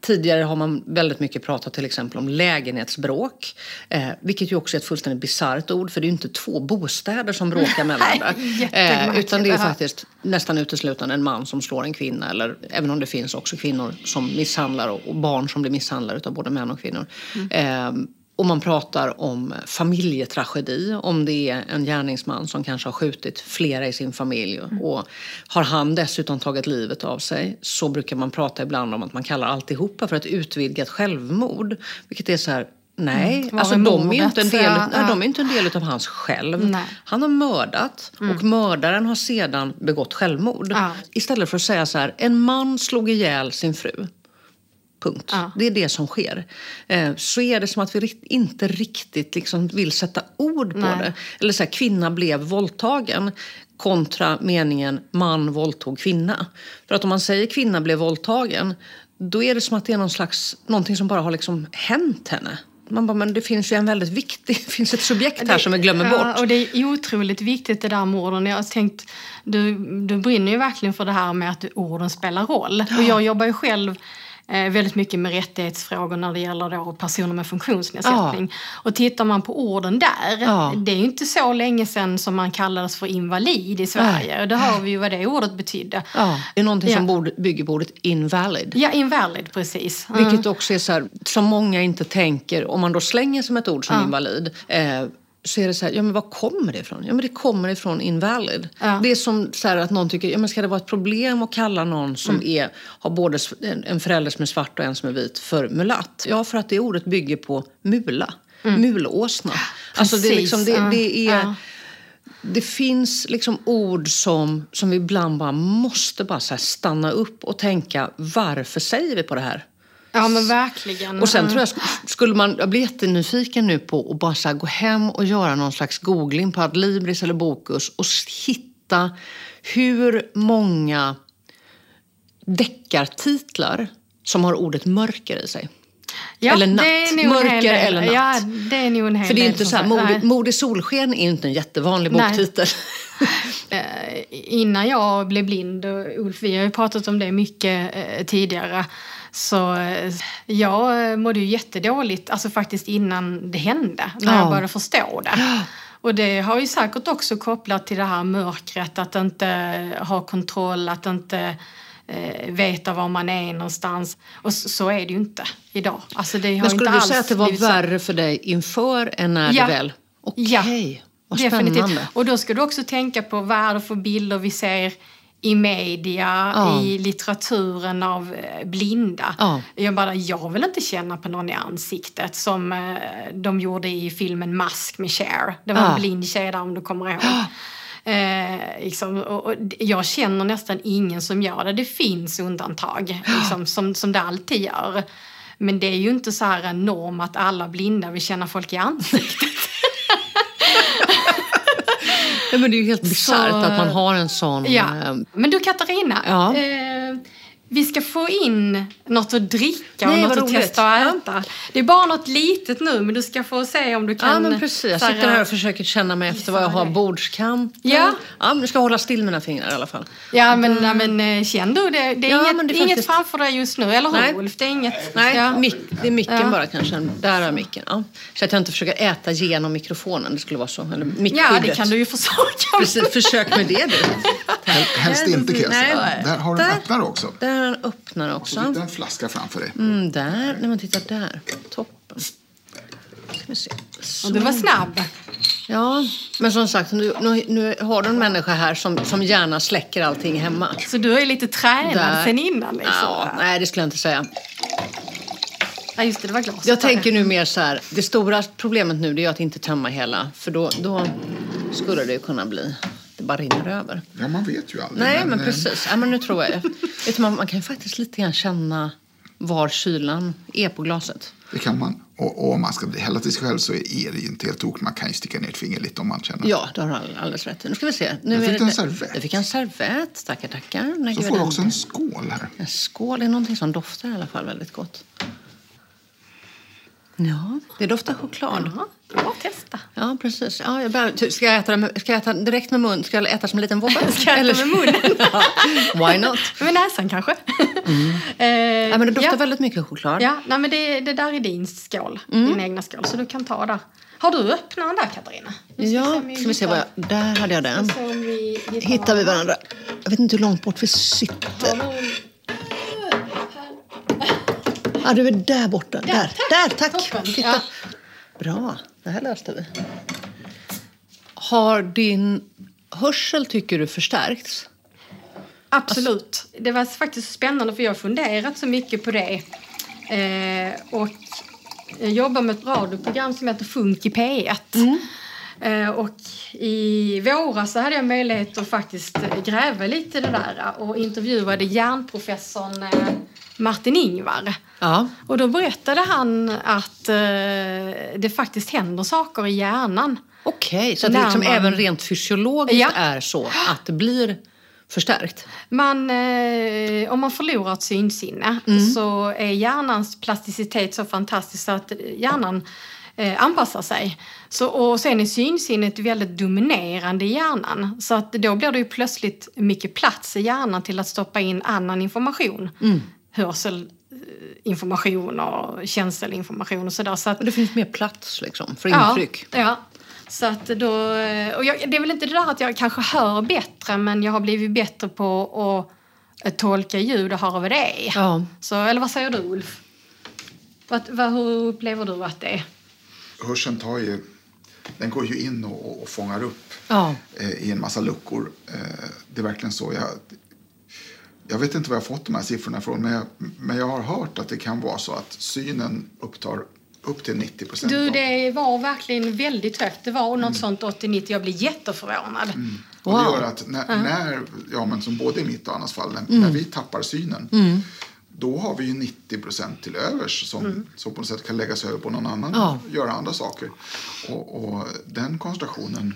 Tidigare har man väldigt mycket pratat till exempel om lägenhetsbråk. Eh, vilket ju också är ett fullständigt bisarrt ord för det är ju inte två bostäder som bråkar med varandra. Jättemärkligt utan det är faktiskt nästan uteslutande en man som slår en kvinna. Eller, även om det finns också kvinnor som misshandlar och, och barn som blir misshandlade av både män och kvinnor. Eh, och man pratar om familjetragedi, om det är en gärningsman som kanske har skjutit flera i sin familj. Och har han dessutom tagit livet av sig så brukar man prata ibland om att man kallar alltihopa för ett utvidgat självmord. Vilket är så här, nej, Mm, alltså de är inte en del, Ja, de är inte en del av hans själv. Nej. Han har mördat och mördaren har sedan begått självmord. Ja. Istället för att säga så här, en man slog ihjäl sin fru. Punkt. Ja. Det är det som sker. Eh, så är det som att vi inte riktigt liksom vill sätta ord på Nej. det. Eller så här, kvinna blev våldtagen kontra meningen man våldtog kvinna. För att om man säger kvinna blev våldtagen då är det som att det är någon slags, någonting som bara har liksom hänt henne. Man bara, men det finns ju en väldigt viktig, det finns ett subjekt här som vi glömmer Ja, bort. och det är otroligt viktigt det där med orden. Jag har tänkt, du, du brinner ju verkligen för det här med att orden spelar roll. Och jag jobbar ju själv väldigt mycket med rättighetsfrågor när det gäller då personer med funktionsnedsättning. Och tittar man på orden där, Ja. det är ju inte så länge sedan som man kallades för invalid i Sverige. Och det hör vi ju vad det ordet betydde. Ja, det är någonting som Ja. bygger på ordet invalid. Ja, invalid precis. Mm. Vilket också är så här, som många inte tänker, om man då slänger som ett ord som Ja. invalid. Eh, så är det så här, ja men var kommer det ifrån? Ja men det kommer ifrån invalid. Ja. Det är som så att någon tycker, ja men ska det vara ett problem att kalla någon som Mm. är, har både en, förälder som är svart och en som är vit för mulatt? Ja för att det ordet bygger på mula, mulåsna. Alltså det, är liksom, det, Mm. Det är... Ja. Det finns liksom ord som, som vi ibland bara måste bara stanna upp och tänka varför säger vi på det här? Ja, men verkligen. Och sen tror jag, sk- skulle man, jag blir jättenyfiken nu på att bara så gå hem och göra någon slags googling på Adlibris eller Bokus och hitta hur många deckartitlar som har ordet mörker i sig. Ja, eller natt. Mörker eller natt. Ja, det är nog en hel För det är inte så här, mord, i solsken är inte en jättevanlig boktitel. Eh, innan jag blev blind, och Ulf, vi har ju pratat om det mycket eh, tidigare, så eh, jag mådde ju jättedåligt, alltså faktiskt innan det hände, när Ja. jag började förstå det. Och det har ju säkert också kopplat till det här mörkret, att inte ha kontroll, att inte eh, veta var man är någonstans. Och så, så är det ju inte idag. Alltså det har Men skulle inte du säga att det var värre för dig inför än när Ja. det väl... Okej, Ja. vad Definitivt. spännande. Och då ska du också tänka på vad är det för bilder vi ser i media, Ja. i litteraturen av eh, blinda. Ja. Jag bara, jag vill inte känna på någon i ansiktet som eh, de gjorde i filmen Mask med Cher. Det var Ja. en blind tjej där om du kommer ihåg. Eh, liksom, och, och jag känner nästan ingen som gör det. Det finns undantag, liksom, som, som det alltid gör. Men det är ju inte så här en norm att alla blinda vill känna folk i ansiktet. Ja, men det är ju helt bisarrt att man har en sån... Ja. eh, Men du Katarina, Ja. eh, vi ska få in något att dricka och Nej, något att roligt. testa att Ja. äta. Det är bara något litet nu men du ska få se om du kan... Ja, men precis. Jag sitter här och försöker känna mig efter vad jag har. Bordskanten. Ja. ja men jag ska hålla still mina fingrar i alla fall. Ja men, ja, men eh, känn du det? Det är, Ja, inget, det är inget faktiskt- framför dig just nu, eller hur Nej. Ulf? Det är inget... Nej, ja. mick, det är micken Ja. bara kanske. Där är micken. Ja. Så att jag inte försöker äta genom mikrofonen. Det skulle vara så. Eller ja, mickskyddet. det kan du ju försöka. Precis, försök med det du. Hel- Helst inte kan jag säga. Nej. Där har du en Där. öppnare också. Där är en öppnare Så också. sitter en flaska framför dig. Mm, där. Nej, men titta där. Toppen. Ska vi se. Så. Och du var snabb. Ja, men som sagt, nu, nu, nu har du en människa här som, som gärna släcker allting hemma. Så du är lite tränad Där. sen innan liksom. Ja, nej, det skulle jag inte säga. Ja, just det, det var glaset. Jag tänker nu mer så här, det stora problemet nu det är att inte tömma hela. För då, då skulle det ju kunna bli, bara rinner över. Ja, man vet ju aldrig. Nej, men eh, precis. Ja, men nu tror jag. Vet man, man kan ju faktiskt lite grann känna var kylan är på glaset. Det kan man. Och, och om man ska bli hälla till sig själv så är det ju inte helt tokigt. Man kan ju sticka ner ett finger lite om man känner. Ja, det har du alldeles rätt i. Nu ska vi se. Nu Jag är fick det, en servett. Jag fick en servett. Tackar, tackar. Så får du också en skål här. En skål är någonting som doftar i alla fall väldigt gott. Ja, det doftar choklad. Ja, bra testa. Ja, precis. Ja, jag börjar, ska, jag äta med, ska jag äta direkt med mun? Ska jag äta som en liten vovve? Ska jag äta med munnen? ja, why not? Med näsan kanske. Eh, Ja, men det doftar ja. väldigt mycket choklad. Ja, nej, men det, det där är din skål. Mm. Din egna skål. Så du kan ta där. Har du öppnat den där Katarina? Ja, ska vi se vad jag... Där hade jag den. Hittar, Hittar vi varandra? Jag vet inte hur långt bort vi sitter. Ja, du är där borta. Där, tack. där, tack. Toppen, Titta. ja. Bra, det här löste vi. Har din hörsel, tycker du, förstärkts? Absolut. Det var faktiskt spännande för jag har funderat så mycket på det. Eh, och jag jobbar med ett radioprogram som heter Funk i P1. Eh, och i våras så hade jag möjlighet att faktiskt gräva lite i det där och intervjuade hjärnprofessorn eh, Martin Ingvar. Ja. Och då berättade han att eh, det faktiskt händer saker i hjärnan. Okej, så att det liksom man- även rent fysiologiskt Ja. är så att det blir förstärkt? Man, eh, om man förlorar ett synsinne så är hjärnans plasticitet så fantastisk så att hjärnan eh, anpassar sig. Så, och sen är synsinnet väldigt dominerande i hjärnan. Så att då blir det ju plötsligt mycket plats i hjärnan till att stoppa in annan information. Hörselinformation och känselinformation och sådär. Så att, Och det finns mer plats liksom för Ja, intryck? ja. Så att då, och jag, det är väl inte det där att jag kanske hör bättre men jag har blivit bättre på att eh, tolka ljud och höra vad det är. Ja. Så, eller vad säger du Ulf? Vad, vad, hur upplever du att det är? Hörseln tar ju, den går ju in och, och fångar upp Ja. eh, i en massa luckor. Eh, det är verkligen så. Jag, jag vet inte var jag fått de här siffrorna ifrån men jag, men jag har hört att det kan vara så att synen upptar upp till 90 procent. Du, det var verkligen väldigt högt. Det var något sånt 80-90. Jag blir jätteförvånad. Och det Wow. gör att när, när, ja men som både i mitt och Annas fall, när, när vi tappar synen då har vi ju 90 procent till övers som, som på något sätt kan läggas över på någon annan Ja. och göra andra saker. Och, och den koncentrationen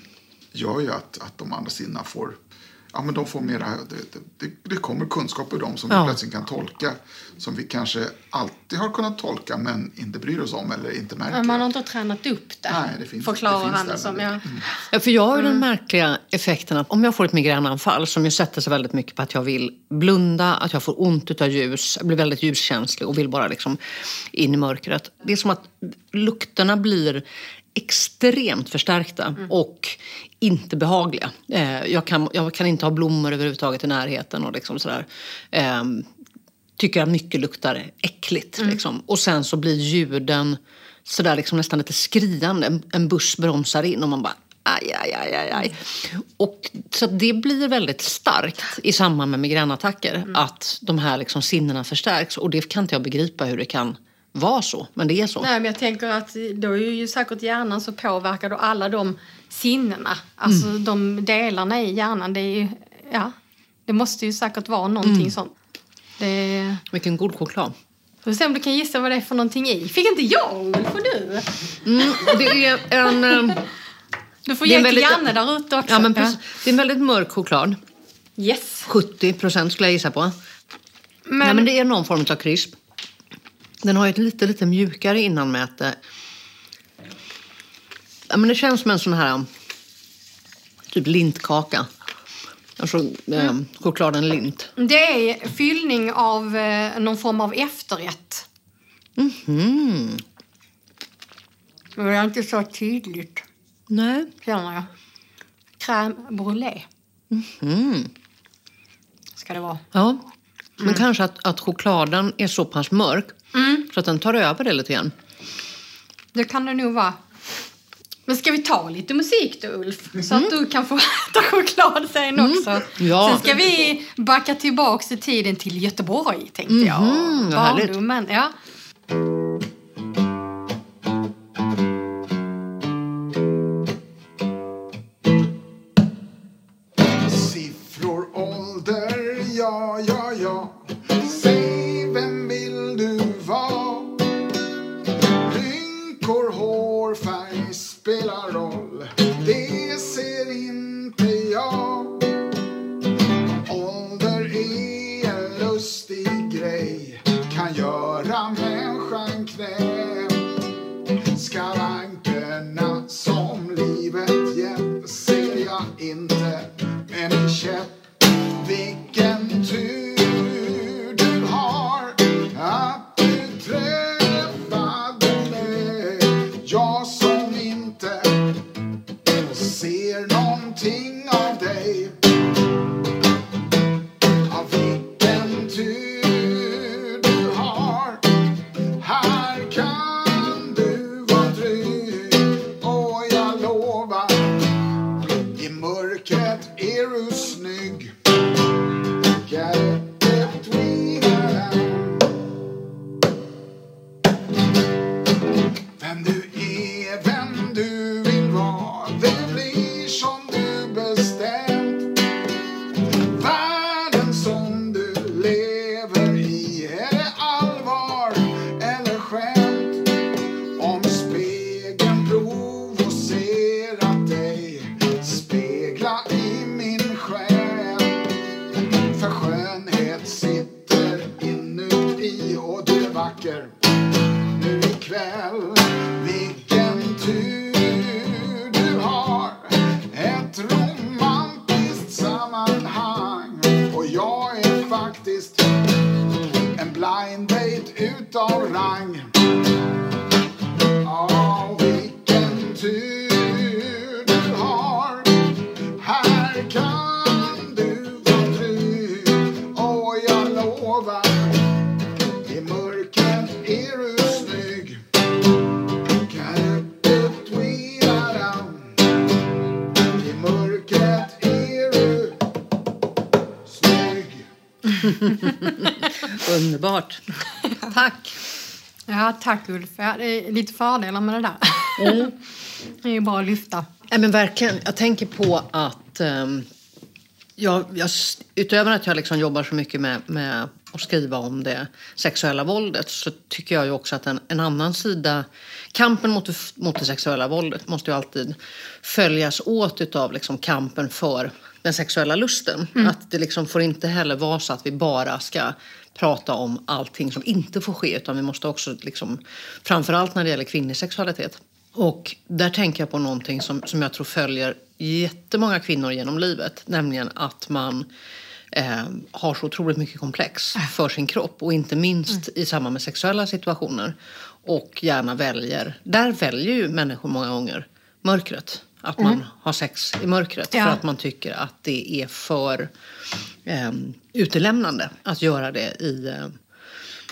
gör ju att, att de andra sinnena får ja, men de får mera, det, det, det kommer kunskap ur dem som Ja. vi plötsligt kan tolka. Som vi kanske alltid har kunnat tolka men inte bryr oss om eller inte märker. Men man har inte tränat upp det. Nej, det finns- förklarar det finns han där, det som. men Ja. det- Ja, för jag har ju den märkliga effekten att om jag får ett migränanfall som ju sätter sig väldigt mycket på att jag vill blunda, att jag får ont av ljus, jag blir väldigt ljuskänslig och vill bara liksom in i mörkret. Det är som att lukterna blir extremt förstärkta och inte behagliga. Eh, jag, kan, jag kan inte ha blommor överhuvudtaget i närheten och liksom sådär. Eh, tycker att mycket luktar äckligt. Liksom. Och sen så blir ljuden sådär liksom nästan lite skriande. En, buss bromsar in och man bara aj, aj, aj, aj, aj. Och, så det blir väldigt starkt i samband med migränattacker. Att de här liksom sinnena förstärks. Och det kan inte jag begripa hur det kan vara så. Men det är så. Nej, men jag tänker att då är ju säkert hjärnan så påverkad och alla de sinnena, alltså Mm. de delarna i hjärnan, det är ju, ja, det måste ju säkert vara någonting Mm. sånt. Det, Vilken god choklad. får se om du kan gissa vad det är för någonting i. Fick inte jag, Ulf, och du? Mm, det är en... ehm, Du får ge till väldigt- Janne där ute också. ja, men precis, det är en väldigt mörk choklad. Yes. 70 procent skulle jag gissa på. Men, Nej, men det är någon form av krisp. Den har ju ett lite, lite mjukare innanmäte. Ja, men det känns som en sån här typ lintkaka. Alltså eh, chokladen lint. det är fyllning av eh, någon form av efterrätt. Mm. Men det är inte så tydligt, Nej. känner jag. Crème brûlée Mm. ska det vara. Ja. Men kanske att, att chokladen är så pass mörk så att den tar över det lite grann. Det kan det nog vara. Men ska vi ta lite musik då, Ulf? Så att du kan få äta choklad sen också. Ja. Sen ska vi backa tillbaks i tiden till Göteborg, tänkte jag. Mhm, härligt. Barndomen, ja. Tack. Ja, tack Ulf. Ja, det är lite fördelar med det där. Mm. Det är ju bara att lyfta. Nej, men verkligen. Jag tänker på att ehm, jag, jag, utöver att jag liksom jobbar så mycket med, med att skriva om det sexuella våldet så tycker jag ju också att en, en annan sida, kampen mot, mot det sexuella våldet måste ju alltid följas åt utav liksom kampen för den sexuella lusten. Att det liksom får inte heller vara så att vi bara ska prata om allting som inte får ske utan vi måste också, liksom, framförallt när det gäller kvinnlig sexualitet. Och där tänker jag på någonting som, som jag tror följer jättemånga kvinnor genom livet, nämligen att man eh, har så otroligt mycket komplex för sin kropp och inte minst i samband med sexuella situationer. Och gärna väljer, där väljer ju människor många gånger mörkret. Att man har sex i mörkret Ja. för att man tycker att det är för eh, utelämnande att göra det i eh,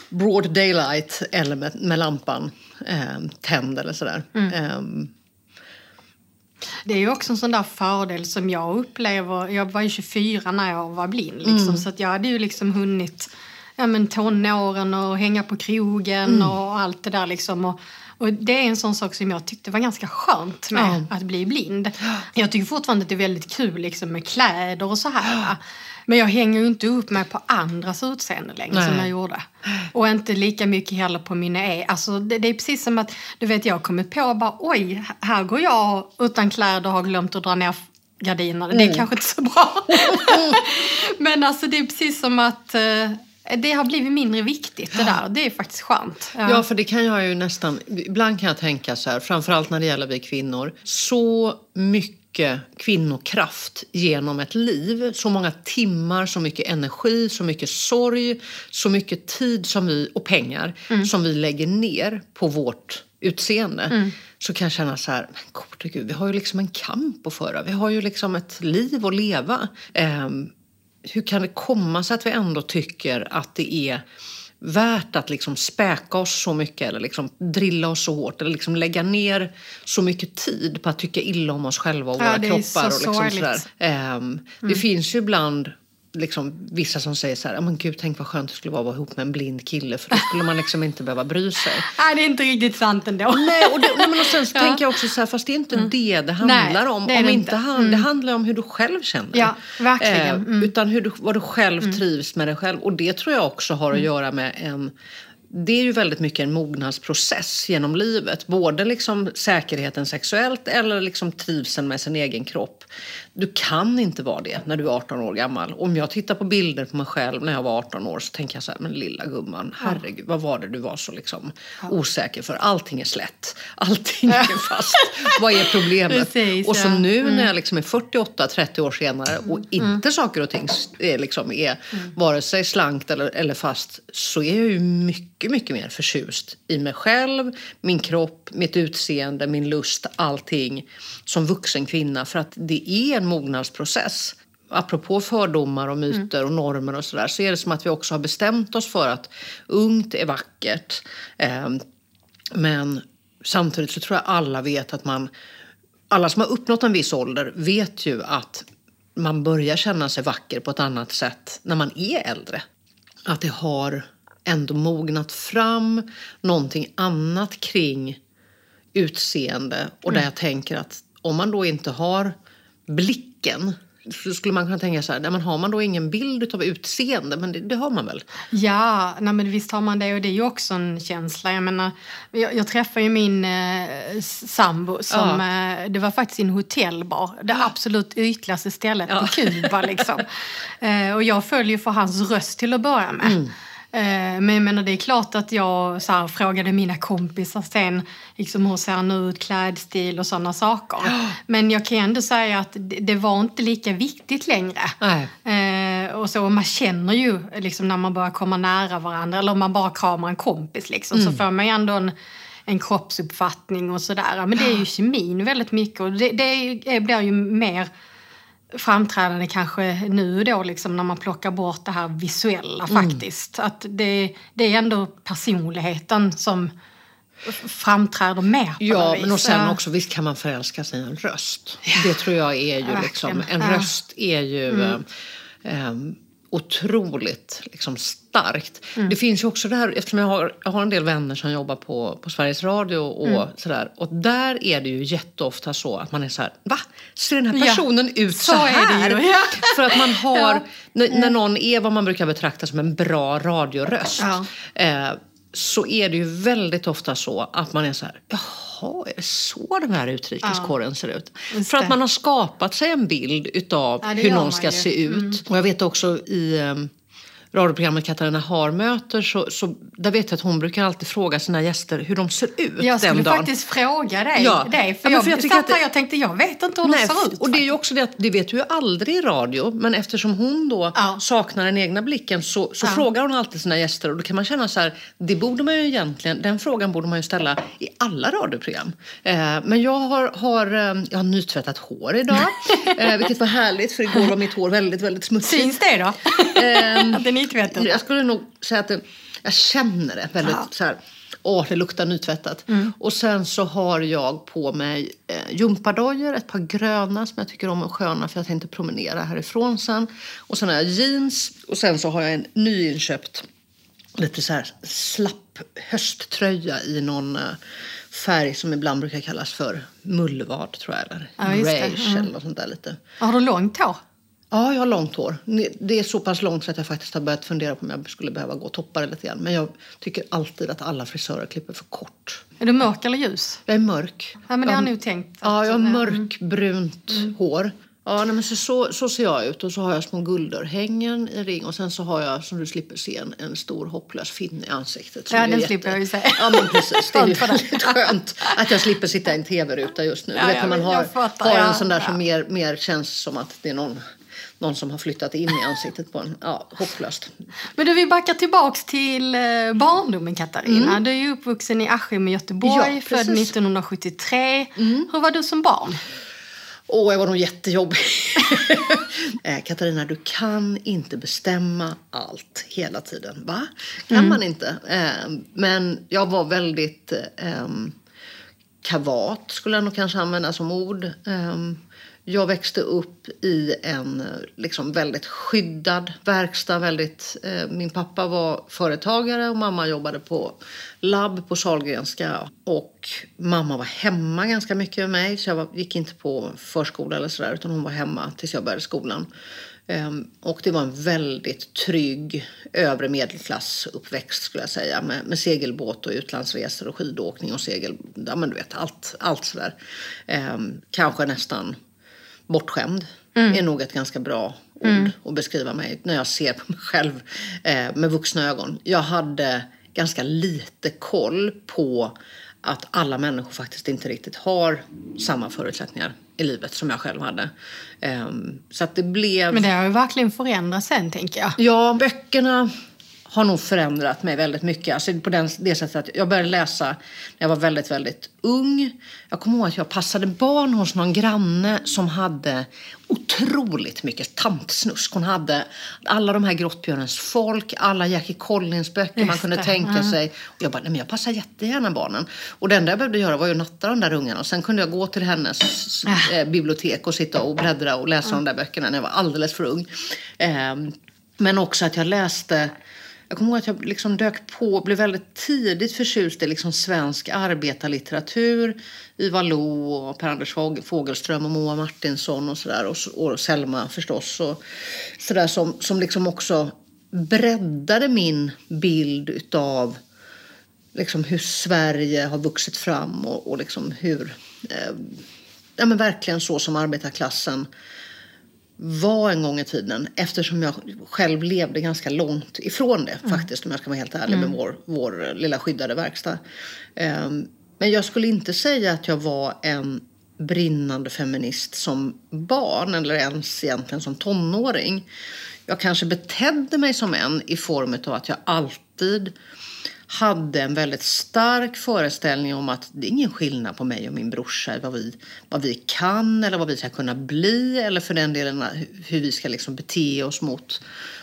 broad daylight eller med, med lampan eh, tänd eller sådär. Eh, Det är ju också en sån där fördel som jag upplever. Jag var ju 24 när jag var blind liksom, så att jag hade ju liksom hunnit ja, men tonåren och hänga på krogen och allt det där liksom. Och, och det är en sån sak som jag tyckte var ganska skönt med att bli blind. Jag tycker fortfarande att det är väldigt kul liksom, med kläder och så här. Men jag hänger ju inte upp mig på andras utseende längre som Nej. jag gjorde. Och inte lika mycket heller på mina egna. Alltså det, det är precis som att, du vet jag har kommit på bara oj, här går jag utan kläder och har glömt att dra ner gardinerna. Det är kanske inte så bra. Men alltså det är precis som att eh, det har blivit mindre viktigt det där. Det är faktiskt skönt. Ja, för det kan jag ju nästan... Ibland kan jag tänka så här, framförallt när det gäller vi kvinnor. Så mycket kvinnokraft genom ett liv. Så många timmar, så mycket energi, så mycket sorg, så mycket tid som vi, och pengar som vi lägger ner på vårt utseende. Så kan jag känna så här, men gode gud, vi har ju liksom en kamp att föra. Vi har ju liksom ett liv att leva. Ehm, hur kan det komma sig att vi ändå tycker att det är värt att liksom späka oss så mycket eller liksom drilla oss så hårt eller liksom lägga ner så mycket tid på att tycka illa om oss själva och Ja, våra kroppar. och liksom sådär. Ehm, Det finns ju ibland liksom, vissa som säger så här, "Ja, men gud tänk vad skönt det skulle vara att vara ihop med en blind kille för då skulle man liksom inte behöva bry sig. Nej, det är inte riktigt sant ändå. Nej, och, det, nej, men och sen så tänker jag också så här, fast det är inte det det handlar Nej, om. det om det inte han, Det handlar om hur du själv känner. Ja, verkligen. Eh, Mm. Utan hur du, vad du själv trivs med dig själv. Och det tror jag också har att göra med en det är ju väldigt mycket en mognadsprocess genom livet. Både liksom säkerheten sexuellt eller liksom trivseln med sin egen kropp. Du kan inte vara det när du är 18 år gammal. Om jag tittar på bilder på mig själv när jag var 18 år så tänker jag så här, men lilla gumman, herregud, vad var det du var så liksom osäker för? Allting är slätt, allting är fast. vad är problemet? Precis, och så ja. nu när jag liksom är 48-30 år senare och inte saker och ting är, liksom är vare sig slankt eller, eller fast så är jag ju mycket, mycket mer förtjust i mig själv, min kropp, mitt utseende, min lust, allting som vuxen kvinna för att det är en mognadsprocess. Apropå fördomar och myter och normer och sådär så är det som att vi också har bestämt oss för att ungt är vackert. Ehm, men samtidigt så tror jag alla vet att man alla som har uppnått en viss ålder vet ju att man börjar känna sig vacker på ett annat sätt när man är äldre. Att det har ändå mognat fram någonting annat kring utseende. Och där jag tänker att om man då inte har blicken så skulle man kunna tänka så här, nej, men har man då ingen bild av utseende? Men det, det har man väl? Ja, nej men visst har man det och det är ju också en känsla. Jag menar, jag, jag träffade ju min eh, sambo som, eh, det var faktiskt i en hotellbar. Det absolut ytligaste stället på Kuba liksom. eh, och jag följer för hans röst till att börja med. Eh, Men jag menar, det är klart att jag så här, frågade mina kompisar sen liksom, hur ser han ut, klädstil och sådana saker. Men jag kan ändå säga att det, var inte lika viktigt längre. Eh, och så, och man känner ju liksom, när man börjar komma nära varandra eller om man bara kramar en kompis liksom, så får man ju ändå en, en kroppsuppfattning och sådär. Men det är ju kemin väldigt mycket och det, det är, blir ju mer framträdande kanske nu då liksom när man plockar bort det här visuella faktiskt. Att det, det är ändå personligheten som framträder mer på Ja, men och sen Ja. också visst kan man förälska sig i en röst. Det tror jag är ju Ja, liksom, verkligen. en Ja. röst är ju eh, eh, otroligt liksom, starkt. Det finns ju också det här, eftersom jag har, jag har en del vänner som jobbar på, på Sveriges Radio och sådär. Och där är det ju jätteofta så att man är så här, va? Ser den här Ja, personen ut så, så här? ju, ja. För att man har, Ja. när, när någon är vad man brukar betrakta som en bra radioröst. Ja. Eh, så är det ju väldigt ofta så att man är så här, jaha, är det så den här utrikeskorren ser ut? Just För det. att man har skapat sig en bild utav Ja, det hur någon ska ju. se ut. Mm. Och jag vet också i um, radioprogrammet Katarina Har möter, så, så där vet jag att hon brukar alltid fråga sina gäster hur de ser ut Jag skulle den dagen. faktiskt fråga dig Ja. det. För Ja, jag, för jag jag satt att här och tänkte, jag vet inte hur Nej, de ser ut. och det är ju också det att det vet du ju aldrig i radio, men eftersom hon då Ja. saknar den egna blicken så, så frågar hon alltid sina gäster och då kan man känna så här, det borde man ju egentligen, den frågan borde man ju ställa i alla radioprogram. Eh, men jag har, har, eh, jag har nytvättat hår idag, eh, vilket var härligt för igår var mitt hår väldigt, väldigt smutsigt. Syns det då? Ehm, Nytvättat? jag skulle nog säga att det, jag känner det väldigt Ja. så här. Åh, det luktar nytvättat. Mm. Och sen så har jag på mig eh, gympadojor, ett par gröna som jag tycker om är sköna för jag tänkte promenera härifrån sen. Och sen har jag jeans och sen så har jag en nyinköpt lite så här slapp hösttröja i någon eh, färg som ibland brukar kallas för mullvad tror jag. Eller Ja, Mm. eller något sånt där lite. Har du långt hår? Ja, jag har långt hår. Det är så pass långt så att jag faktiskt har börjat fundera på om jag skulle behöva gå och toppa det lite grann. Men jag tycker alltid att alla frisörer klipper för kort. Är du mörk eller ljus? Jag är mörk. Ja, men det har jag, nog tänkt. Ja, jag har Mm. mörkbrunt hår. Ja, nej, men så, så, så ser jag ut. Och så har jag små guldörhängen i ring. Och sen så har jag, som du slipper se, en, en stor hopplös finne i ansiktet. Ja, den jätte- slipper jag ju se. Ja, men precis. Det är ju väldigt skönt att jag slipper sitta i en tv-ruta just nu. Ja, du vet ja, när man har, har en sån där som mer, mer känns som att det är någon, någon som har flyttat in i ansiktet på en. Ja, hopplöst. Men du, vi backar tillbaks till eh, barndomen Katarina. Du är ju uppvuxen i Askim i Göteborg, Mm. Ja, född precis. Mm. 1973. Hur var du som barn? Åh, jag var nog jättejobbig. eh, Katarina, du kan inte bestämma allt hela tiden. Va? Kan man inte. Eh, men jag var väldigt kavat, skulle jag nog kanske använda som ord. Eh, jag växte upp i en liksom, väldigt skyddad verkstad. Väldigt, eh, min pappa var företagare och mamma jobbade på labb på Sahlgrenska. Och mamma var hemma ganska mycket med mig. Så jag var, gick inte på förskola eller sådär utan hon var hemma tills jag började skolan. Ehm, och det var en väldigt trygg övre medelklassuppväxt skulle jag säga. Med, med segelbåt och utlandsresor och skidåkning och segel. Ja men du vet allt, allt sådär. Ehm, kanske nästan bortskämd är nog ett ganska bra ord att beskriva mig när jag ser på mig själv eh, med vuxna ögon. Jag hade ganska lite koll på att alla människor faktiskt inte riktigt har samma förutsättningar i livet som jag själv hade. Ehm, så att det blev... Men det har ju verkligen förändrats sen, tänker jag. Ja, böckerna har nog förändrat mig väldigt mycket. Alltså på den, det sättet att jag började läsa när jag var väldigt, väldigt ung. Jag kommer ihåg att jag passade barn hos någon granne som hade otroligt mycket tantsnusk. Hon hade alla de här Grottbjörnens folk, alla Jackie Collins böcker man kunde tänka ja. sig. Och jag bara, nej men jag passar jättegärna barnen. Och det enda jag behövde göra var ju att natta de där ungarna. Och sen kunde jag gå till hennes eh, bibliotek och sitta och bläddra och läsa de där böckerna när jag var alldeles för ung. Ehm, men också att jag läste jag kommer ihåg att jag liksom dök på och blev väldigt tidigt förtjust i liksom svensk arbetarlitteratur. Ivar Lo och Per-Anders Fogelström och Moa Martinsson och sådär. Och, och Selma förstås. Och sådär som, som liksom också breddade min bild utav liksom hur Sverige har vuxit fram och, och liksom hur... Eh, ja men verkligen så som arbetarklassen var en gång i tiden eftersom jag själv levde ganska långt ifrån det faktiskt om jag ska vara helt ärlig med vår, vår lilla skyddade verkstad. Ehm, men jag skulle inte säga att jag var en brinnande feminist som barn eller ens egentligen som tonåring. Jag kanske betedde mig som en i form av att jag alltid hade en väldigt stark föreställning om att det är ingen skillnad på mig och min brorsa, vad vi, vad vi kan eller vad vi ska kunna bli eller för den delen hur vi ska liksom bete oss mot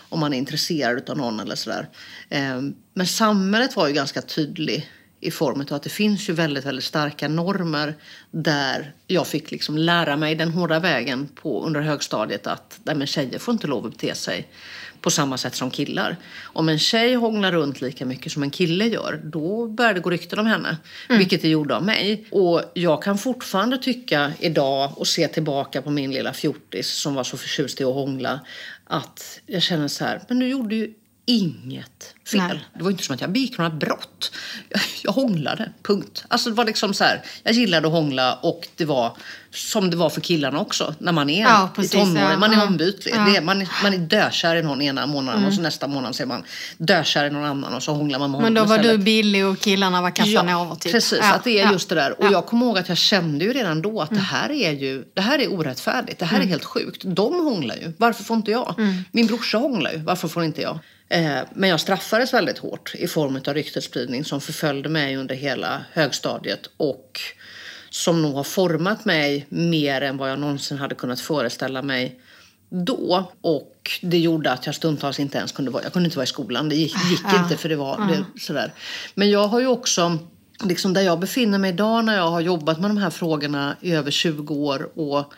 om man är intresserad av någon eller sådär. Ehm, men samhället var ju ganska tydlig i form av att det finns ju väldigt, väldigt starka normer där jag fick liksom lära mig den hårda vägen på, under högstadiet att nej men tjejer får inte lov att bete sig på samma sätt som killar. Om en tjej hånglar runt lika mycket som en kille gör, då börjar det gå rykten om henne. Vilket det gjorde av mig. Och jag kan fortfarande tycka idag och se tillbaka på min lilla fjortis som var så förtjust i att hångla. Att jag känner så här, men du gjorde ju inget fel. Nej. Det var inte som att jag begick några brott. Jag, jag hånglade, punkt. Alltså det var liksom så här, jag gillade att hångla och det var som det var för killarna också. När man är Ja, i precis, tonåren. ja. Man är Ja. ombytlig. Ja. Är, man, är, man är dökär i någon ena månaden och så nästa månad så är man dökär i någon annan och så hånglar man med Men då var du istället. billig och killarna var Casanova typ. Precis, Ja, att det är ja. just det där. Och Ja. jag kommer ihåg att jag kände ju redan då att det här är ju det här är orättfärdigt. Det här är helt sjukt. De hånglar ju. Varför får inte jag? Min brorsa hånglar ju. Varför får inte jag? Eh, men jag straffades väldigt hårt i form av ryktesspridning som förföljde mig under hela högstadiet och som nog har format mig mer än vad jag någonsin hade kunnat föreställa mig då. Och det gjorde att jag stundtals inte ens kunde vara, jag kunde inte vara i skolan. Det gick, gick Ja. inte för det var det, sådär. Men jag har ju också, liksom där jag befinner mig idag när jag har jobbat med de här frågorna i över 20 år och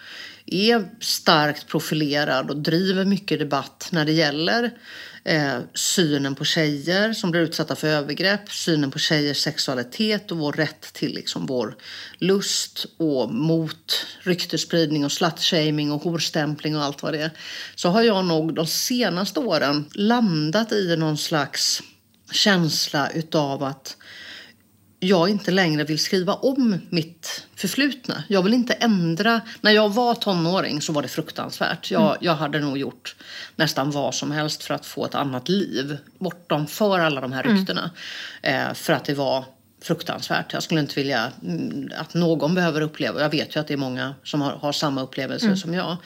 är starkt profilerad och driver mycket debatt när det gäller eh, synen på tjejer som blir utsatta för övergrepp, synen på tjejers sexualitet och vår rätt till liksom vår lust och mot ryktesspridning och slutshaming och horstämpling och allt vad det är. Så har jag nog de senaste åren landat i någon slags känsla utav att jag inte längre vill skriva om mitt förflutna. Jag vill inte ändra. När jag var tonåring så var det fruktansvärt. Jag, jag hade nog gjort nästan vad som helst för att få ett annat liv bortom för alla de här ryktena. Eh, för att det var fruktansvärt. Jag skulle inte vilja mm, att någon behöver uppleva, jag vet ju att det är många som har, har samma upplevelser som jag.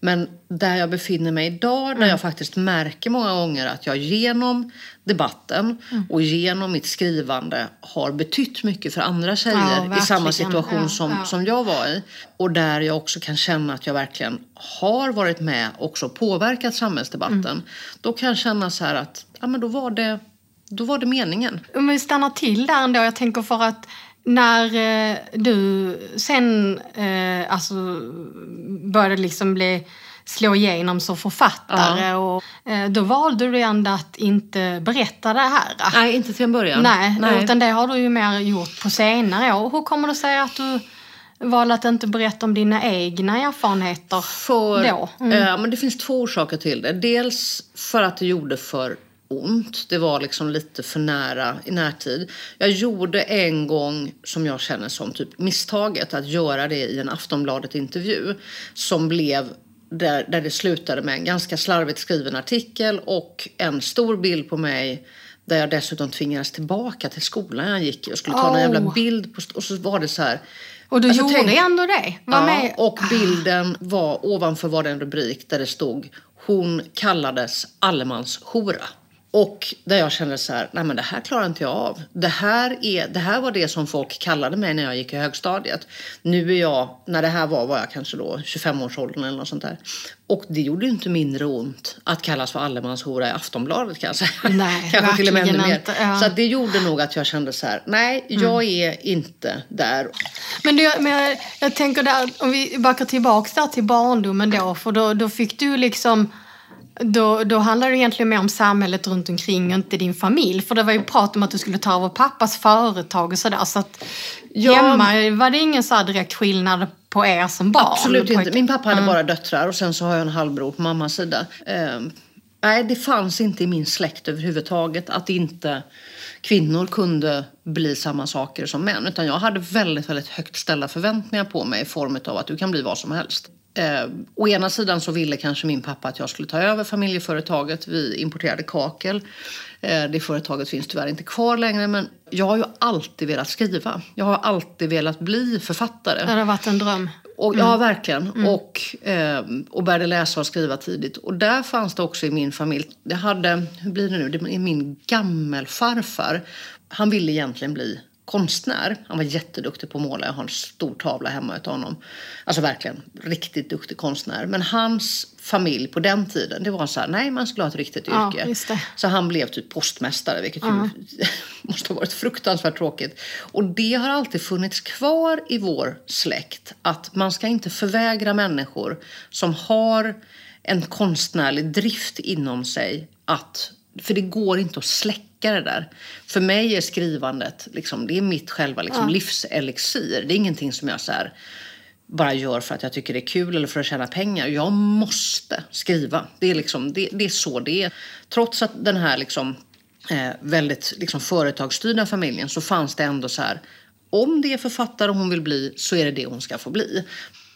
Men där jag befinner mig idag, där jag faktiskt märker många gånger att jag genom debatten och genom mitt skrivande har betytt mycket för andra tjejer Ja, i samma situation Ja, som, ja. som jag var i. Och där jag också kan känna att jag verkligen har varit med och också påverkat samhällsdebatten. Mm. Då kan jag känna så här att ja, men då, var det, då var det meningen. Om vi stannar till där ändå. Jag tänker för att när eh, du sen eh, alltså, började liksom bli, slå igenom som författare och, eh, då valde du ändå att inte berätta det här. Nej, inte till en början. Nej, utan det har du ju mer gjort på senare år. Hur kommer det sig att du valde att inte berätta om dina egna erfarenheter För, då? Mm. eh, men det finns två orsaker till det. Dels för att det gjorde för ont. Det var liksom lite för nära i närtid. Jag gjorde en gång, som jag känner som typ misstaget, att göra det i en Aftonbladet-intervju som blev där, där det slutade med en ganska slarvigt skriven artikel och en stor bild på mig där jag dessutom tvingades tillbaka till skolan jag gick i och skulle ta en Oh. jävla bild på, och så var det så här Och du Alltså, gjorde tänk- ändå det? Var Ja, med? och bilden var ovanför var det en rubrik där det stod hon kallades allemanshora. Och där jag kände så här, nej men det här klarar inte jag av. Det här, är, det här var det som folk kallade mig när jag gick i högstadiet. Nu är jag, när det här var, var jag kanske då 25-årsåldern eller något sånt där. Och det gjorde ju inte mindre ont att kallas för allemanshora i Aftonbladet kan jag säga. Nej, kanske till och med ännu verkligen mer. inte, ja. Så det gjorde nog att jag kände så här, nej jag är inte där. Men, du, men jag, jag tänker där, om vi backar tillbaks där till barndomen då, för då, då fick du liksom då, då handlar det egentligen mer om samhället runt omkring och inte din familj. För det var ju prat om att du skulle ta över pappas företag och sådär. Så att Ja. hemma var det ingen så direkt skillnad på er som barn? Absolut inte. Min pappa hade bara döttrar och sen så har jag en halvbror på mammas sida. Eh, nej, det fanns inte i min släkt överhuvudtaget att inte kvinnor kunde bli samma saker som män. Utan jag hade väldigt, väldigt högt ställda förväntningar på mig i form av att du kan bli vad som helst. Eh, å ena sidan så ville kanske min pappa att jag skulle ta över familjeföretaget. Vi importerade kakel. Eh, det företaget finns tyvärr inte kvar längre. Men jag har ju alltid velat skriva. Jag har alltid velat bli författare. Det hade varit en dröm. Och, Ja, verkligen. Och, eh, och började läsa och skriva tidigt. Och där fanns det också i min familj. Det hade, hur blir det nu? Det är min gammelfarfar. Han ville egentligen bli konstnär. Han var jätteduktig på att måla. Jag har en stor tavla hemma utav honom. Alltså verkligen riktigt duktig konstnär. Men hans familj på den tiden, det var så här, nej man skulle ha ett riktigt Ja, yrke. Så han blev typ postmästare, vilket ju måste ha varit fruktansvärt tråkigt. Och det har alltid funnits kvar i vår släkt. Att man ska inte förvägra människor som har en konstnärlig drift inom sig att för det går inte att släcka det där. För mig är skrivandet liksom, det är mitt själva liksom, livselixir. Det är ingenting som jag så här, bara gör för att jag tycker det är kul eller för att tjäna pengar. Jag måste skriva. Det är, liksom, det, det är så det är. Trots att den här liksom, eh, väldigt liksom, företagsstyrda familjen så fanns det ändå så här. Om det är författare hon vill bli så är det det hon ska få bli.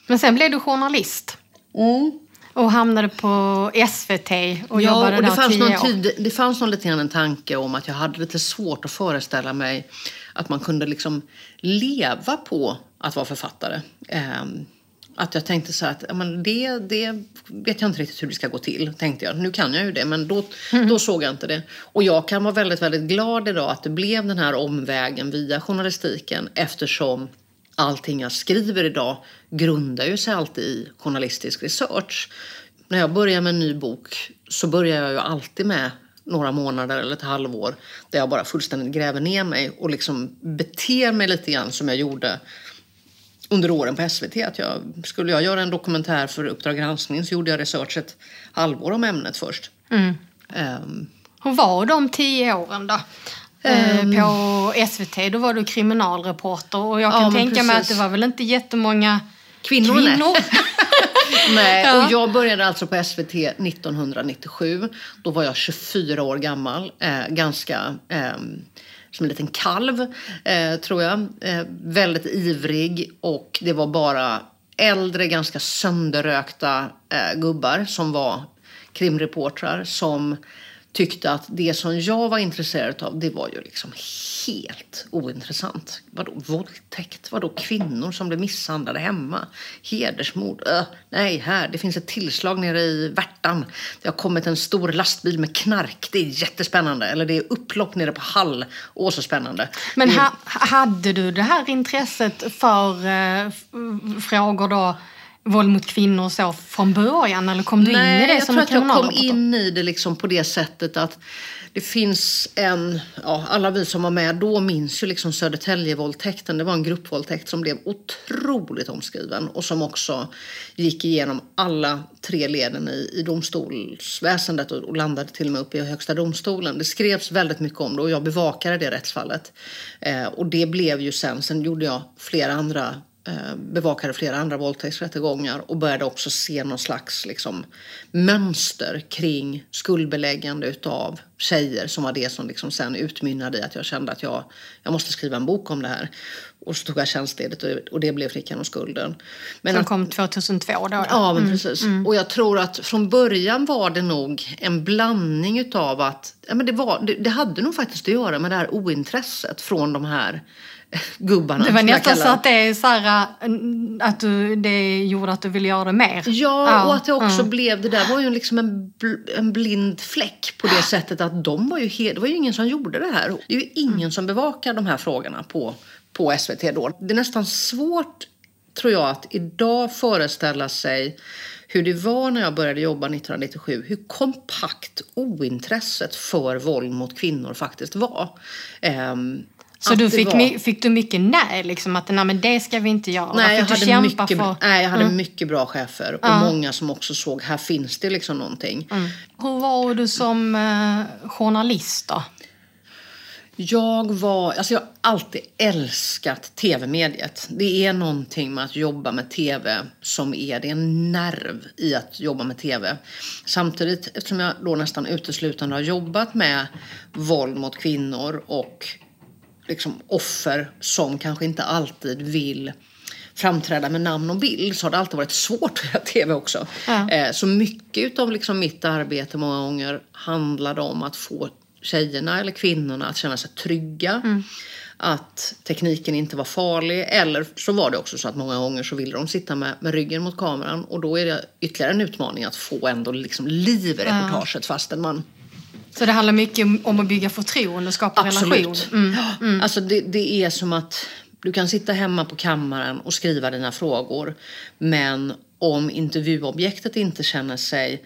Men sen blev du journalist. Mm. Och hamnade på SVT och Ja, jobbade och det där fanns, någon tid, det fanns någon lite grann en tanke om att jag hade lite svårt att föreställa mig att man kunde liksom leva på att vara författare. Ehm, att jag tänkte så här att men det, det vet jag inte riktigt hur det ska gå till. Tänkte jag. Nu kan jag ju det, men då, då såg jag inte det. Och jag kan vara väldigt, väldigt glad idag att det blev den här omvägen via journalistiken eftersom allting jag skriver idag grundar ju sig alltid i journalistisk research. När jag börjar med en ny bok så börjar jag ju alltid med några månader eller ett halvår där jag bara fullständigt gräver ner mig och liksom beter mig lite grann som jag gjorde under åren på SVT. Att jag, skulle jag göra en dokumentär för Uppdrag granskning så gjorde jag research ett halvår om ämnet först. Ehm, Hur var de tio åren då? Ehm. På SVT, då var du kriminalreporter och jag kan Ja, tänka mig att precis. det var väl inte jättemånga Kvinnor, kvinnor. Nej, Ja. och jag började alltså på SVT 1997. Då var jag 24 år gammal. Eh, ganska eh, som en liten kalv, eh, tror jag. Eh, väldigt ivrig och det var bara äldre, ganska sönderrökta eh, gubbar som var krimreportrar som tyckte att det som jag var intresserad av det var ju liksom helt ointressant. Vadå våldtäkt? Vadå kvinnor som blev misshandlade hemma? Hedersmord? Öh, nej, här. Det finns ett tillslag nere i Värtan. Det har kommit en stor lastbil med knark. Det är jättespännande. Eller det är upplopp nere på Hall. Åh, så spännande. Men är- ha, hade du det här intresset för eh, frågor då, våld mot kvinnor så från början? Eller kom du in i det jag som tror en att jag kom in i det liksom på det sättet att det finns en, ja, alla vi som var med då minns ju liksom Södertäljevåldtäkten. Det var en gruppvåldtäkt som blev otroligt omskriven och som också gick igenom alla tre leden i, i domstolsväsendet och, och landade till och med uppe i Högsta domstolen. Det skrevs väldigt mycket om det och jag bevakade det rättsfallet. Eh, och det blev ju sen, sen gjorde jag flera andra bevakade flera andra våldtäktsrättegångar och började också se någon slags liksom, mönster kring skuldbeläggande utav tjejer som var det som liksom sen utmynnade i att jag kände att jag, jag måste skriva en bok om det här. Och så tog jag tjänstledigt och, och det blev Flickan och skulden. Men Som kom 2002 då? Ja. Ja, men precis. Och jag tror att från början var det nog en blandning utav att ja, men det, var, det, det hade nog faktiskt att göra med det här ointresset från de här gubbarna. Det var nästan så att det är så här, äh, att du, det gjorde att du ville göra det mer. Ja, och att det också ja. blev, det där var ju liksom en, en blind fläck på det sättet att de var ju helt, det var ju ingen som gjorde det här. Det är ju ingen som bevakar de här frågorna på, på SVT då. Det är nästan svårt, tror jag, att idag föreställa sig hur det var när jag började jobba 1997, hur kompakt ointresset för våld mot kvinnor faktiskt var. Ehm, Så du fick, var- fick du mycket nej, liksom att nej, men det ska vi inte göra? Nej, jag hade, mycket, för... nej, jag hade mycket bra chefer och Ja. många som också såg här finns det liksom någonting. Hur var du som eh, journalist då? Jag var, alltså jag har alltid älskat tv-mediet. Det är någonting med att jobba med tv som är, det är en nerv i att jobba med tv. Samtidigt, eftersom jag då nästan uteslutande har jobbat med våld mot kvinnor och liksom offer som kanske inte alltid vill framträda med namn och bild så har det alltid varit svårt att göra tv också. Ja. Eh, Så mycket av liksom mitt arbete många gånger handlade om att få tjejerna eller kvinnorna att känna sig trygga. Att tekniken inte var farlig. Eller så var det också så att många gånger så ville de sitta med, med ryggen mot kameran. Och då är det ytterligare en utmaning att få ändå liksom liv i reportaget fastän man Så det handlar mycket om- att bygga förtroende och skapa relation? Absolut. Mm. Ja. Alltså det, det är som att du kan sitta hemma på kammaren och skriva dina frågor. Men om intervjuobjektet inte känner sig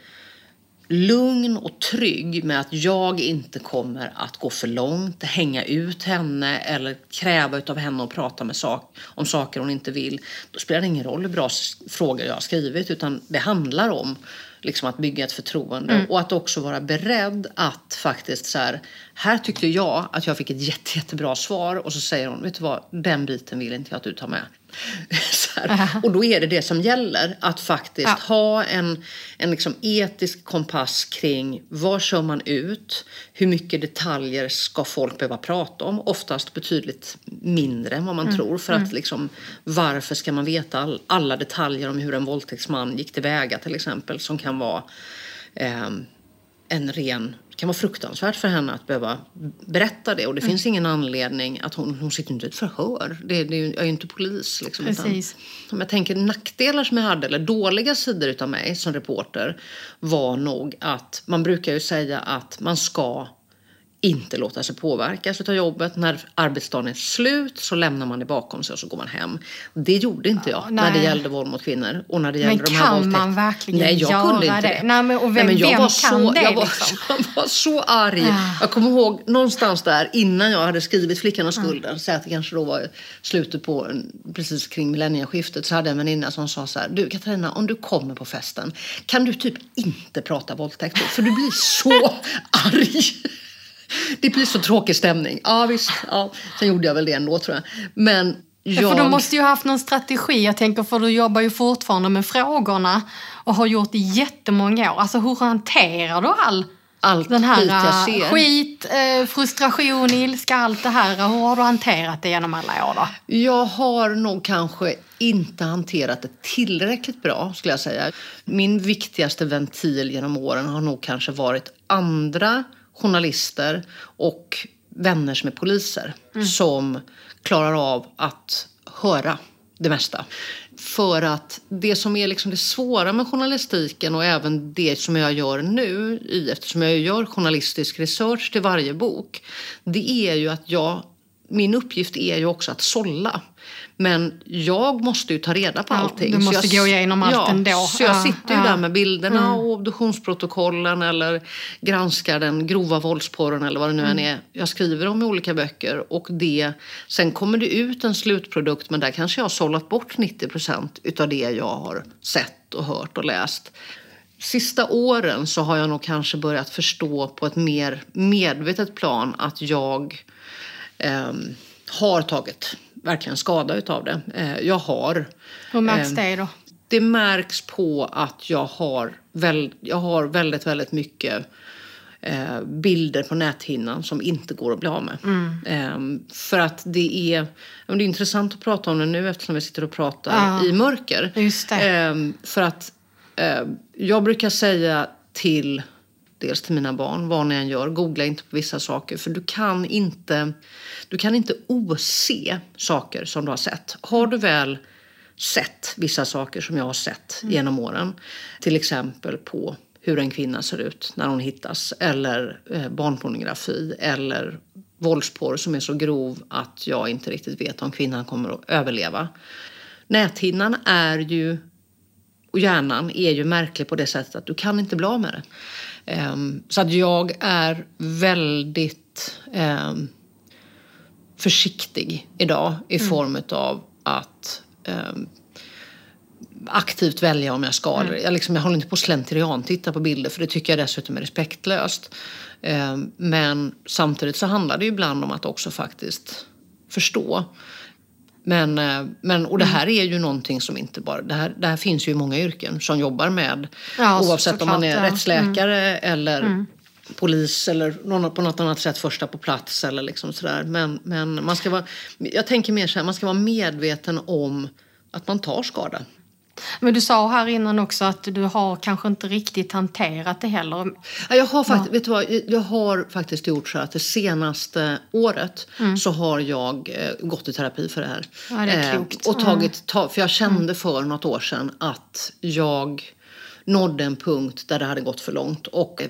lugn och trygg med att jag inte kommer att gå för långt, hänga ut henne eller kräva av henne att prata med sak, om saker hon inte vill. Då spelar det ingen roll hur bra frågor jag har skrivit utan det handlar om liksom att bygga ett förtroende och att också vara beredd att faktiskt så här, här tyckte jag att jag fick ett jätte, jättebra svar och så säger hon, vet du vad, den biten vill inte jag att du tar med. Och då är det det som gäller, att faktiskt Ja. ha en, en liksom etisk kompass kring vad kör man ut, hur mycket detaljer ska folk behöva prata om, oftast betydligt mindre än vad man tror. För att liksom, varför ska man veta all, alla detaljer om hur en våldtäktsman gick tillväga till exempel, som kan vara ehm, en ren kan vara fruktansvärt för henne att behöva berätta det och det Mm. finns ingen anledning att hon, hon sitter inte i ett förhör. Det, det är ju, jag är ju inte polis. Liksom, utan- Precis. om jag tänker nackdelar som jag hade, eller dåliga sidor utav mig som reporter, var nog att man brukar ju säga att man ska inte låta sig påverkas av jobbet. När arbetsdagen är slut så lämnar man det bakom sig och så går man hem. Det gjorde inte jag när det nej. gällde våld mot kvinnor. Och när det gällde Men de här kan man verkligen Nej, jag göra kunde inte det? det. Nej, men- och vem- men jag vem var kan så, det, jag var, liksom? jag var så arg. Ah. Jag kommer ihåg någonstans där innan jag hade skrivit Flickan och skulden, så att det kanske då var slutet på precis kring millennieskiftet, så hade jag en väninna som sa så här, du Katarina, om du kommer på festen, kan du typ inte prata våldtäkt då? För du blir så arg. Det blir så tråkig stämning. Ja visst, ja. sen gjorde jag väl det ändå tror jag. Men jag... För du måste ju ha haft någon strategi. Jag tänker för du jobbar ju fortfarande med frågorna och har gjort det jättemånga år. Alltså hur hanterar du all Allt den här skit jag eh, ser. skit, eh, frustration, ilska, allt det här. Hur har du hanterat det genom alla år då? Jag har nog kanske inte hanterat det tillräckligt bra skulle jag säga. Min viktigaste ventil genom åren har nog kanske varit andra journalister och vänner som är poliser som klarar av att höra det mesta. För att det som är liksom det svåra med journalistiken och även det som jag gör nu, i, eftersom jag gör journalistisk research till varje bok, det är ju att jag min uppgift är ju också att sålla. Men jag måste ju ta reda på Ja, allting. du Så måste jag, gå igenom allt ja, ändå. Så jag Ja, sitter ju ja. där med bilderna och obduktionsprotokollen eller granskar den grova våldsporren eller vad det nu än är. Jag skriver om i olika böcker och det, sen kommer det ut en slutprodukt men där kanske jag har sållat bort 90 procent utav det jag har sett och hört och läst. Sista åren så har jag nog kanske börjat förstå på ett mer medvetet plan att jag ehm, har tagit verkligen skada utav det. Eh, jag har Hur märks Ehm, det då? det märks på att jag har, väl, jag har väldigt, väldigt mycket eh, bilder på näthinnan som inte går att bli av med. Eh, för att det är, det är intressant att prata om det nu eftersom vi sitter och pratar Ja, i mörker. just det. Eh, för att eh, jag brukar säga till dels till mina barn, vad ni än gör, googla inte på vissa saker för du kan inte, du kan inte ose saker som du har sett. Har du väl sett vissa saker som jag har sett genom åren, till exempel på hur en kvinna ser ut när hon hittas eller eh, barnpornografi eller våldsporr som är så grov att jag inte riktigt vet om kvinnan kommer att överleva. Näthinnan är ju och hjärnan är ju märklig på det sättet att du kan inte bli av med det. Ehm, så att jag är väldigt ehm, försiktig idag i form av att ehm, aktivt välja om jag ska. eller- Jag, liksom, jag håller inte på slentrian titta på bilder för det tycker jag dessutom är respektlöst. Men samtidigt så handlar det ju ibland om att också faktiskt förstå. Men, eh, men, och det här är ju någonting som inte bara... Det här, det här finns ju i många yrken som jobbar med Ja, så- oavsett om man är ja. rättsläkare eller polis eller någon, på något annat sätt första på plats eller liksom sådär. Men, men man ska vara, jag tänker mer så här, man ska vara medveten om att man tar skada. Men du sa här innan också att du har kanske inte riktigt hanterat det heller. Ja, Jag har, faktiskt, vet du vad, jag har faktiskt gjort så att det senaste året så har jag eh, gått i terapi för det här. Ja, det är klokt. och tagit, ta, för jag kände för något år sedan att jag nådde en punkt där det hade gått för långt. Och eh,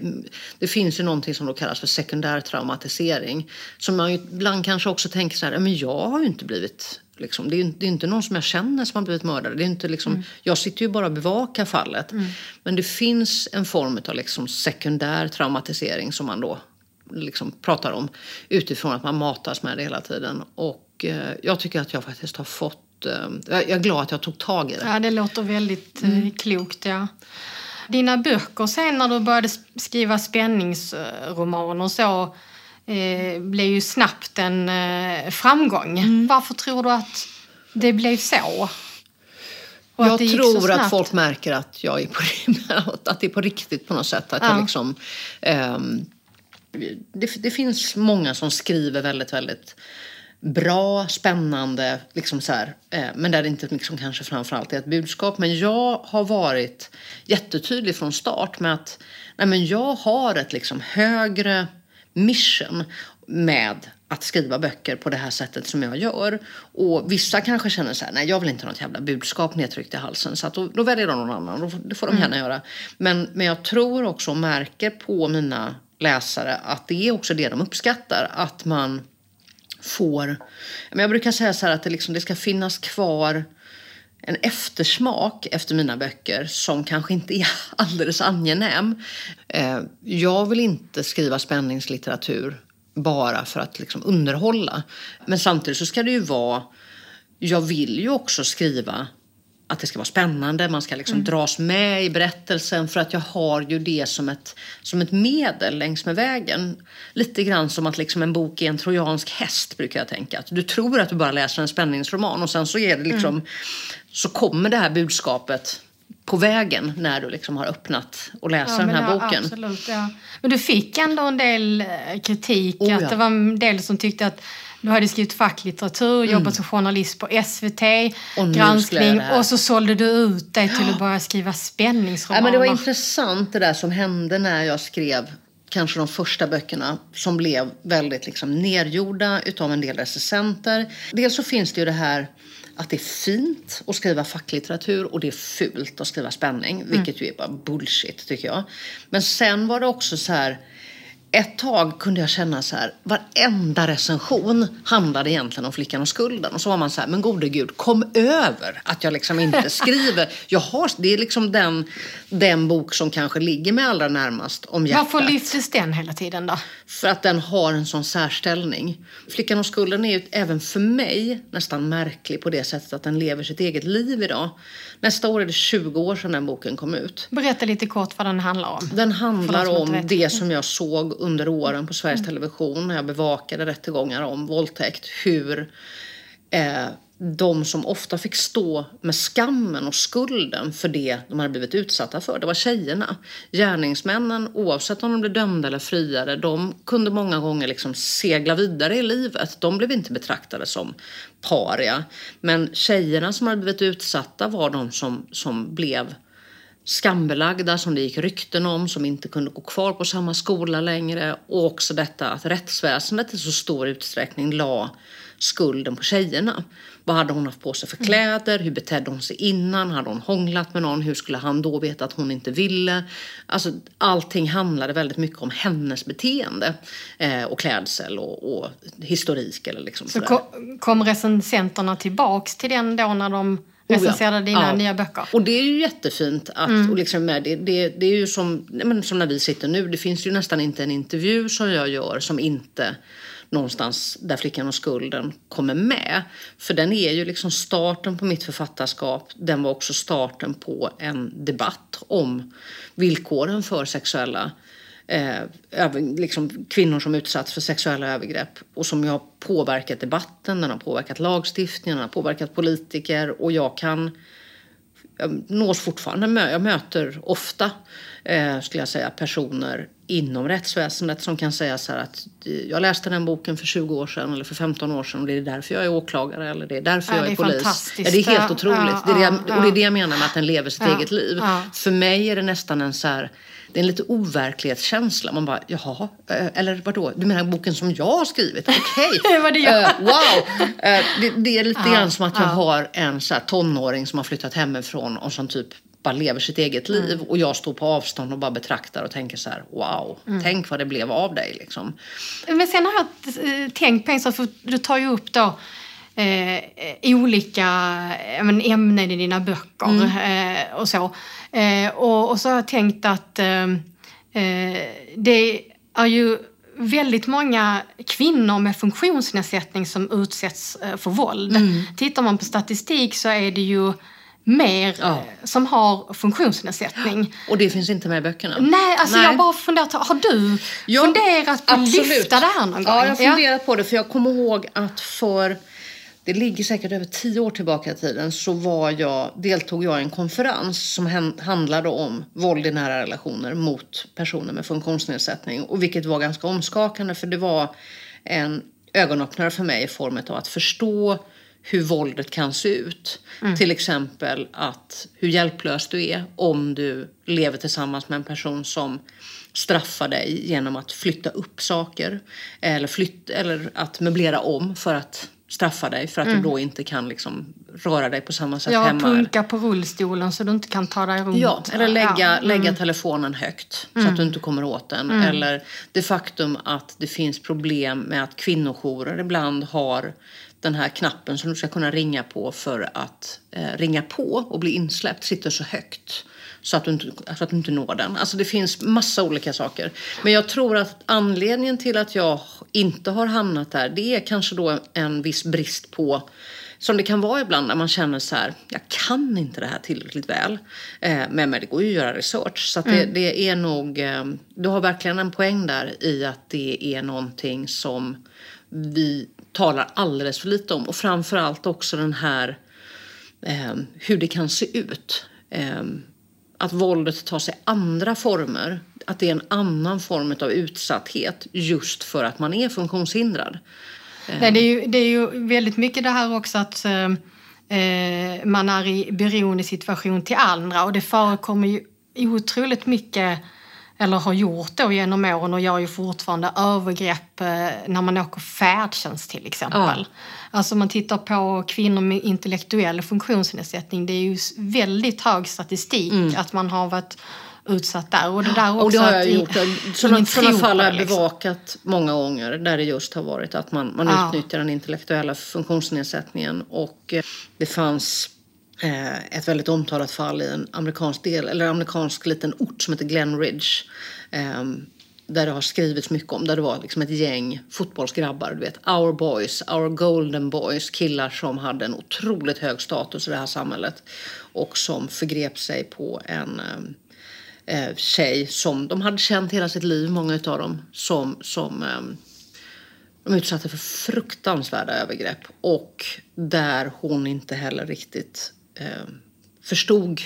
det finns ju någonting som då kallas för sekundär traumatisering. Som man ibland kanske också tänker så här, "Ja, men jag har ju inte blivit Liksom, det, är det är inte någon som jag känner som har blivit mördad. Det är inte liksom, Jag sitter ju bara och bevakar fallet. Men det finns en form av liksom sekundär traumatisering som man då liksom pratar om utifrån att man matas med det hela tiden. Och eh, jag tycker att jag faktiskt har fått... Eh, jag är glad att jag tog tag i det. Ja, det låter väldigt Mm. eh, klokt. Ja. Dina böcker sen när du började skriva spänningsromaner så eh, blev ju snabbt en eh, framgång. Mm. Varför tror du att det blev så. Och jag tror att folk märker att jag är på, att det är på riktigt på något sätt. Att ja. jag liksom, um, det, det, finns många som skriver väldigt, väldigt bra, spännande, liksom så här, eh, men där det inte liksom kanske framförallt är ett budskap. Men jag har varit jättetydlig från start med att nej, men jag har ett liksom högre mission med att skriva böcker på det här sättet som jag gör. Och vissa kanske känner så här, nej jag vill inte ha något jävla budskap nedtryckt i halsen. Så att då, då väljer de någon annan, det får de gärna mm. göra. Men, men jag tror också och märker på mina läsare att det är också det de uppskattar. Att man får, men jag brukar säga så här att det, liksom, det ska finnas kvar en eftersmak efter mina böcker som kanske inte är alldeles angenäm. Eh, jag vill inte skriva spänningslitteratur bara för att liksom underhålla. Men samtidigt så ska det ju vara... Jag vill ju också skriva att det ska vara spännande, man ska liksom mm. dras med i berättelsen för att jag har ju det som ett, som ett medel längs med vägen. Lite grann som att liksom en bok är en trojansk häst brukar jag tänka. Att du tror att du bara läser en spänningsroman och sen så är det liksom mm. Så kommer det här budskapet på vägen när du liksom har öppnat och läser ja, den här ja, boken. Absolut, ja. Men du fick ändå en del eh, kritik. Oh, att Det var en del som tyckte att du hade skrivit facklitteratur, mm. jobbat som journalist på SVT, och granskning och så sålde du ut dig till att börja skriva spänningsromaner. Ja, men det var intressant det där som hände när jag skrev kanske de första böckerna som blev väldigt liksom nergjorda utav en del recensenter. Dels så finns det ju det här att det är fint att skriva facklitteratur och det är fult att skriva spänning. Mm. Vilket ju är bara bullshit tycker jag. Men sen var det också så här ett tag kunde jag känna så här, varenda recension handlade egentligen om flickan och skulden. Och så var man så här, men gode gud, kom över att jag liksom inte skriver. Jag har, det är liksom den, den bok som kanske ligger mig allra närmast om hjärtat. Varför lyftes den hela tiden då? För att den har en sån särställning. Flickan och skulden är ju även för mig nästan märklig på det sättet att den lever sitt eget liv idag. Nästa år är det 20 år sedan den boken kom ut. Berätta lite kort vad den handlar om. Den handlar om det som jag såg under åren på Sveriges mm. Television när jag bevakade rättegångar om våldtäkt. Hur eh, de som ofta fick stå med skammen och skulden för det de hade blivit utsatta för, det var tjejerna. Gärningsmännen, oavsett om de blev dömda eller friade, de kunde många gånger liksom segla vidare i livet. De blev inte betraktade som paria. Men tjejerna som hade blivit utsatta var de som, som blev skambelagda som det gick rykten om, som inte kunde gå kvar på samma skola längre. Och också detta att rättsväsendet i så stor utsträckning la skulden på tjejerna. Vad hade hon haft på sig för mm. kläder? Hur betedde hon sig innan? Hade hon hånglat med någon? Hur skulle han då veta att hon inte ville? Alltså, allting handlade väldigt mycket om hennes beteende eh, och klädsel och, och historik. Eller liksom så kom, kom recensenterna tillbaks till den då när de recenserade oh ja. dina ja. nya böcker. Och det är ju jättefint. Att, mm. och liksom, det, det, det är ju som, men, som när vi sitter nu. Det finns ju nästan inte en intervju som jag gör som inte någonstans där flickan och skulden kommer med. För den är ju liksom starten på mitt författarskap. Den var också starten på en debatt om villkoren för sexuella eh, liksom kvinnor som utsatts för sexuella övergrepp och som har påverkat debatten, den har påverkat lagstiftningen, den har påverkat politiker och jag kan jag nås fortfarande, jag möter ofta eh, skulle jag säga, personer inom rättsväsendet som kan säga så här att jag läste den boken för 20 år sedan eller för 15 år sedan och det är därför jag är åklagare eller det är därför ja, jag är, är polis. Ja, det är helt otroligt. Ja, det är det jag, och det är det jag menar med att den lever sitt eget liv. För mig är det nästan en så här det är en lite overklighetskänsla. Man bara, jaha, eh, eller vadå? Du menar boken som jag har skrivit? Okej, okay. uh, wow! Uh, det, det, är lite ja, grann som att jag ja. har en så här, tonåring som har flyttat hemifrån och som typ bara lever sitt eget mm. liv och jag står på avstånd och bara betraktar och tänker så här, wow, mm. tänk vad det blev av dig liksom. Men sen har jag tänkt på en sak, för du tar ju upp då eh, olika men, ämnen i dina böcker mm. eh, och så. Eh, och, och, så har jag tänkt att eh, eh, det är ju väldigt många kvinnor med funktionsnedsättning som utsätts eh, för våld. Mm. Tittar man på statistik så är det ju mer ja. som har funktionsnedsättning. Och det finns inte med i böckerna? Nej, alltså Nej. jag bara funderat, har du jag, funderat på att lyfta det här någon gång? Ja, jag har funderat på det för jag kommer ihåg att för det ligger säkert över tio år tillbaka i tiden, så var jag, deltog jag i en konferens som handlade om våld i nära relationer mot personer med funktionsnedsättning. Och vilket var ganska omskakande för det var en ögonöppnare för mig i form av att förstå hur våldet kan se ut. Mm. Till exempel att hur hjälplös du är om du lever tillsammans med en person som straffar dig genom att flytta upp saker eller, flytt, eller att möblera om för att straffa dig för att mm. du då inte kan liksom röra dig på samma sätt ja, hemma. Ja, punka på rullstolen så du inte kan ta dig runt. Ja, eller lägga, ja. mm. lägga telefonen högt så att mm. du inte kommer åt den. Mm. Eller det faktum att det finns problem med att kvinnojourer ibland har den här knappen som du ska kunna ringa på för att eh, ringa på och bli insläppt sitter så högt så att, du inte, så att du inte når den. Alltså det finns massa olika saker. Men jag tror att anledningen till att jag inte har hamnat där det är kanske då en viss brist på som det kan vara ibland när man känner så här, jag kan inte det här tillräckligt väl. Eh, men det går ju att göra research. Så det, mm. det, är nog, eh, du har verkligen en poäng där i att det är någonting som vi talar alldeles för lite om. Och framförallt också den här eh, hur det kan se ut. Eh, att våldet tar sig andra former. Att det är en annan form av utsatthet just för att man är funktionshindrad. Ehm. Nej, det, är ju, det är ju väldigt mycket det här också att eh, eh man är i beroendesituation till andra och det förekommer ju otroligt mycket eller har gjort då genom åren och gör ju fortfarande övergrepp eh, när man åker färdtjänst till exempel. Ja. Alltså man tittar på kvinnor med intellektuell funktionsnedsättning. Det är ju väldigt hög statistik mm. att man har varit utsatt där. Och det, där också och det har jag gjort. Sådana, sådana fall har jag liksom. bevakat många gånger där det just har varit att man, man ja. utnyttjar den intellektuella funktionsnedsättningen. Och eh, det fanns Eh, ett väldigt omtalat fall i en amerikansk del, eller amerikansk liten ort som heter Glenridge. Eh, där det har skrivits mycket om, där det var liksom ett gäng fotbollsgrabbar, du vet, our boys, our golden boys, killar som hade en otroligt hög status i det här samhället och som förgrep sig på en eh, eh tjej som de hade känt hela sitt liv, många av dem, som, som eh, de utsatte för fruktansvärda övergrepp och där hon inte heller riktigt förstod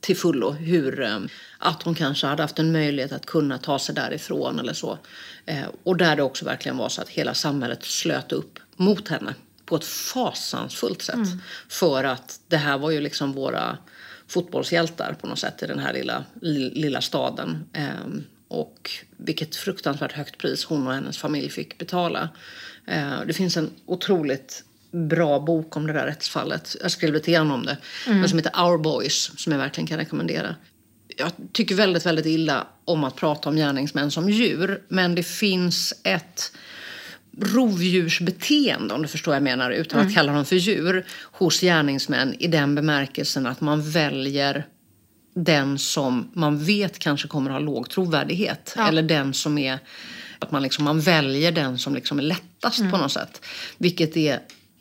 till fullo hur, eh, att hon kanske hade haft en möjlighet att kunna ta sig därifrån eller så. Eh, och där det också verkligen var så att hela samhället slöt upp mot henne på ett fasansfullt sätt. Mm. För att det här var ju liksom våra fotbollshjältar på något sätt i den här lilla, lilla staden. Eh, och vilket fruktansvärt högt pris hon och hennes familj fick betala. Eh, det finns en otroligt bra bok om det där rättsfallet. Jag skrev lite grann om det. Mm. Men som heter Our Boys, som jag verkligen kan rekommendera. Jag tycker väldigt, väldigt illa om att prata om gärningsmän som djur. Men det finns ett rovdjursbeteende, om du förstår vad jag menar, utan mm. att kalla dem för djur, hos gärningsmän i den bemärkelsen att man väljer den som man vet kanske kommer att ha låg trovärdighet. Ja. Eller den som är att man, liksom, man väljer den som liksom är lättast mm. på något sätt. Vilket är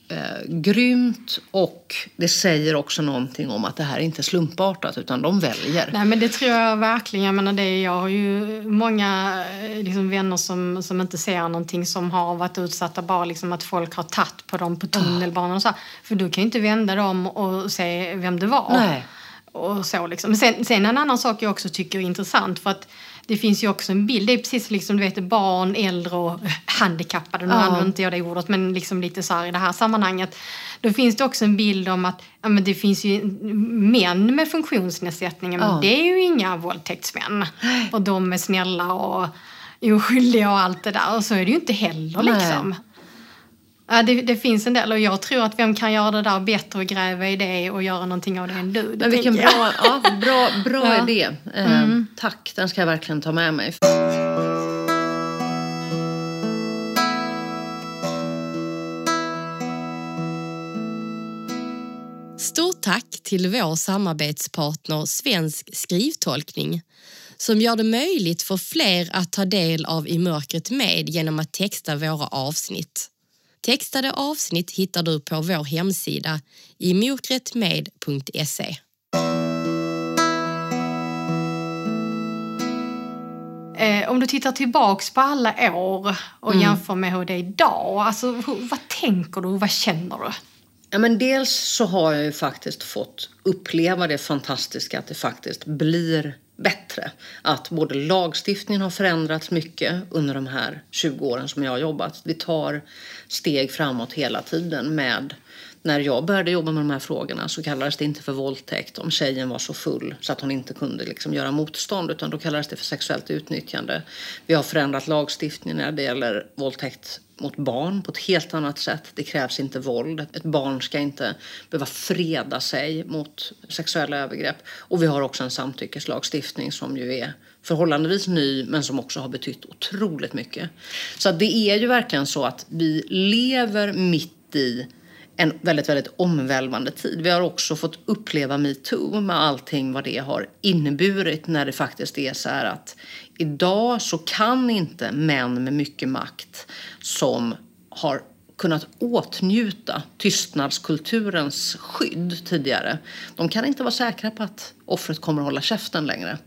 eh, grymt och det säger också någonting om att det här är inte slumpartat utan de väljer. Nej men det tror jag verkligen. Jag menar det, jag har ju många eh, liksom, vänner som, som inte ser någonting som har varit utsatta bara liksom att folk har tagit på dem på tunnelbanan och så. För du kan ju inte vända dem och se vem det var. Nej. Och så liksom. Sen, sen en annan sak jag också tycker är intressant för att det finns ju också en bild, det är precis liksom du vet barn, äldre och handikappade, nu ja. använder inte jag det ordet men liksom lite så här i det här sammanhanget. Då finns det också en bild om att ja, men det finns ju män med funktionsnedsättningar men ja. det är ju inga våldtäktsmän. Och de är snälla och oskyldiga och allt det där. Och så är det ju inte heller liksom. Ja, det, det, finns en del och jag tror att vem kan göra det där bättre och gräva i det och göra någonting av det än du. Men vilken bra, ja, bra, bra ja. idé. Eh, mm. Tack, den ska jag verkligen ta med mig. Stort tack till vår samarbetspartner Svensk skrivtolkning som gör det möjligt för fler att ta del av I mörkret med genom att texta våra avsnitt. Textade avsnitt hittar du på vår hemsida i mokretmed.se. Eh, om du tittar tillbaks på alla år och mm. jämför med hur det är idag, alltså, hur, vad tänker du vad känner du? Ja, men dels så har jag ju faktiskt fått uppleva det fantastiska att det faktiskt blir bättre. Att både lagstiftningen har förändrats mycket under de här 20 åren som jag har jobbat. Vi tar steg framåt hela tiden med när jag började jobba med de här frågorna så kallades det inte för våldtäkt om tjejen var så full så att hon inte kunde liksom göra motstånd utan då kallades det för sexuellt utnyttjande. Vi har förändrat lagstiftningen när det gäller våldtäkt mot barn på ett helt annat sätt. Det krävs inte våld. Ett barn ska inte behöva freda sig mot sexuella övergrepp. Och vi har också en samtyckeslagstiftning som ju är förhållandevis ny men som också har betytt otroligt mycket. Så det är ju verkligen så att vi lever mitt i en väldigt, väldigt omvälvande tid. Vi har också fått uppleva metoo med allting vad det har inneburit när det faktiskt är så här att idag så kan inte män med mycket makt som har kunnat åtnjuta tystnadskulturens skydd tidigare. De kan inte vara säkra på att offret kommer att hålla käften längre.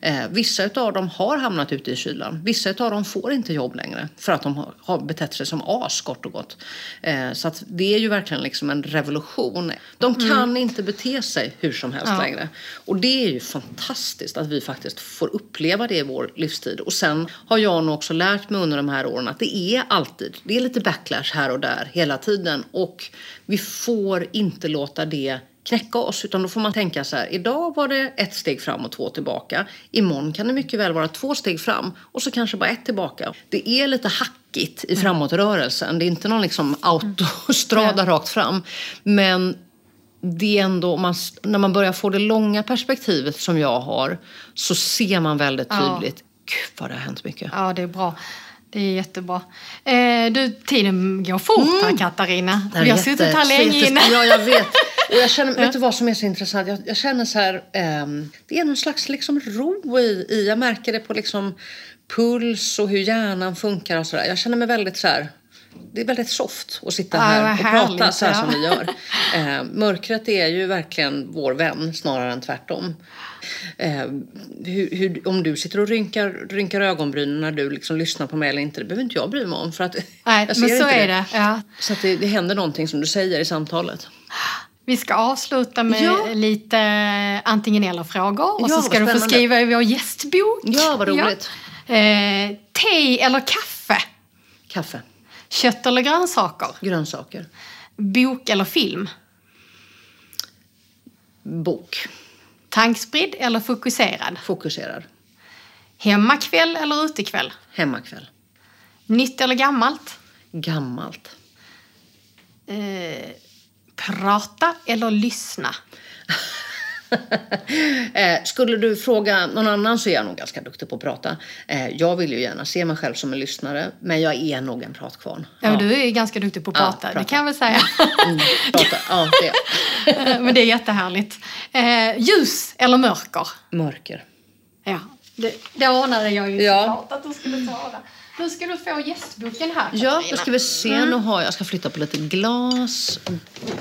Eh, vissa av dem har hamnat ute i kylan. Vissa av dem får inte jobb längre för att de har, betett sig som as kort och gott. Eh, så att det är ju verkligen liksom en revolution. De kan mm. inte bete sig hur som helst ja. längre. Och det är ju fantastiskt att vi faktiskt får uppleva det i vår livstid. Och sen har jag nog också lärt mig under de här åren att det är alltid, det är lite backlash här och där hela tiden. Och vi får inte låta det knäcka oss. Utan då får man tänka så här, idag var det ett steg fram och två tillbaka. Imorgon kan det mycket väl vara två steg fram och så kanske bara ett tillbaka. Det är lite hackigt i framåtrörelsen. Det är inte någon liksom autostrada mm. rakt fram. Men det är ändå, man, när man börjar få det långa perspektivet som jag har så ser man väldigt tydligt, ja. gud vad det har hänt mycket. Ja, det är bra. Det är jättebra. Eh, du, tiden går fort här, mm. Katarina. Vi har suttit här länge inne. Ja, jag vet. Och jag känner, vet du vad som är så intressant? Jag, jag känner så här, eh, det är någon slags liksom ro i, i, jag märker det på liksom puls och hur hjärnan funkar och sådär. Jag känner mig väldigt så här, det är väldigt soft att sitta här ja, och härligt, prata så här ja. som vi gör. Eh, mörkret är ju verkligen vår vän snarare än tvärtom. Eh, hur, hur, om du sitter och rynkar, rynkar ögonbrynen när du liksom lyssnar på mig eller inte, det behöver inte jag bry mig om. För att Nej, men så är det. det. Ja. Så att det, det händer någonting som du säger i samtalet. Vi ska avsluta med ja. lite antingen eller frågor och ja, så ska du få skriva i vår gästbok. Ja, vad roligt. Ja. Eh, te eller kaffe? Kaffe. Kött eller grönsaker? Grönsaker. Bok eller film? Bok. Tankspridd eller fokuserad? Fokuserad. Hemmakväll eller utekväll? Hemmakväll. Nytt eller gammalt? Gammalt. Eh, prata eller lyssna? eh, skulle du fråga någon annan så är jag nog ganska duktig på att prata. Eh, jag vill ju gärna se mig själv som en lyssnare, men jag är nog en pratkvarn. Ja, ja. du är ganska duktig på att prata, ja, prata. det kan jag väl säga. Mm, prata. Ja, det. men det är jättehärligt. Eh, ljus eller mörker? Mörker. Ja, det, det anade jag ju ja. såklart att du skulle svara. Nu ska du få gästboken här Katarina. Ja, då ska vi se. Mm. Nu har jag, ska flytta på lite glas. Uh,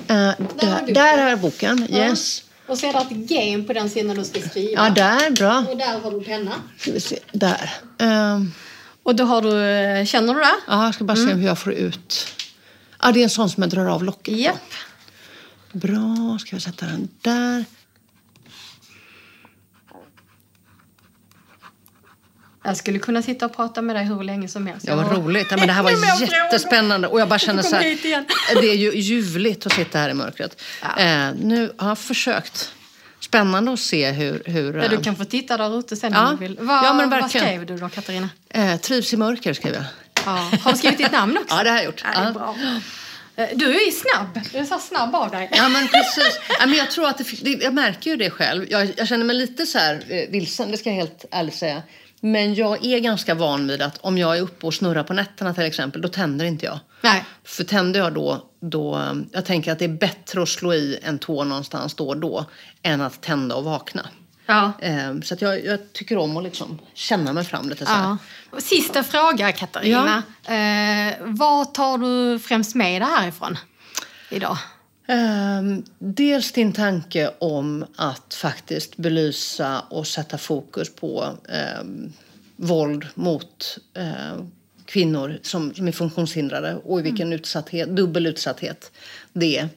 där, där, där är boken. Yes. Och så är det ett game på den sidan du ska skriva. Ja, där. Bra. Och där har du penna. Ska vi se. Där. Um. Och då har du, känner du det? Ja, jag ska bara se mm. hur jag får ut. Ja, det är en sån som jag drar av locket Yep. Bra, ska jag sätta den där. Jag skulle kunna sitta och prata med dig hur länge som helst. Ja, vad roligt. Ja, men det här var jättespännande. Och jag bara känner så här, det är ju ljuvligt att sitta här i mörkret. Ja. Eh, nu har jag försökt. Spännande att se hur... hur ja, du eh, kan få titta där ute sen ja. om du vill. Vad, ja, men vad skrev du då, Katarina? Eh, trivs i mörker, skrev jag. Ja. Har du skrivit ditt namn också? Ja, det har jag gjort. Ja, det är bra. Eh, du är snabb. Du är så snabb av dig. Ja, men precis. Ja, men jag, tror att det, jag märker ju det själv. Jag, jag känner mig lite så här eh, vilsen, det ska jag helt ärligt säga. Men jag är ganska van vid att om jag är uppe och snurrar på nätterna till exempel, då tänder inte jag. Nej. För tänder jag då, då, jag tänker att det är bättre att slå i en tå någonstans då och då, än att tända och vakna. Ja. Ehm, så att jag, jag, tycker om att liksom känna mig fram lite så ja. Sista fråga Katarina. Ja. Eh, vad tar du främst med dig härifrån idag? Um, dels din tanke om att faktiskt belysa och sätta fokus på um, våld mot um, kvinnor som, som är funktionshindrade och i vilken mm. utsatthet, dubbel utsatthet det är.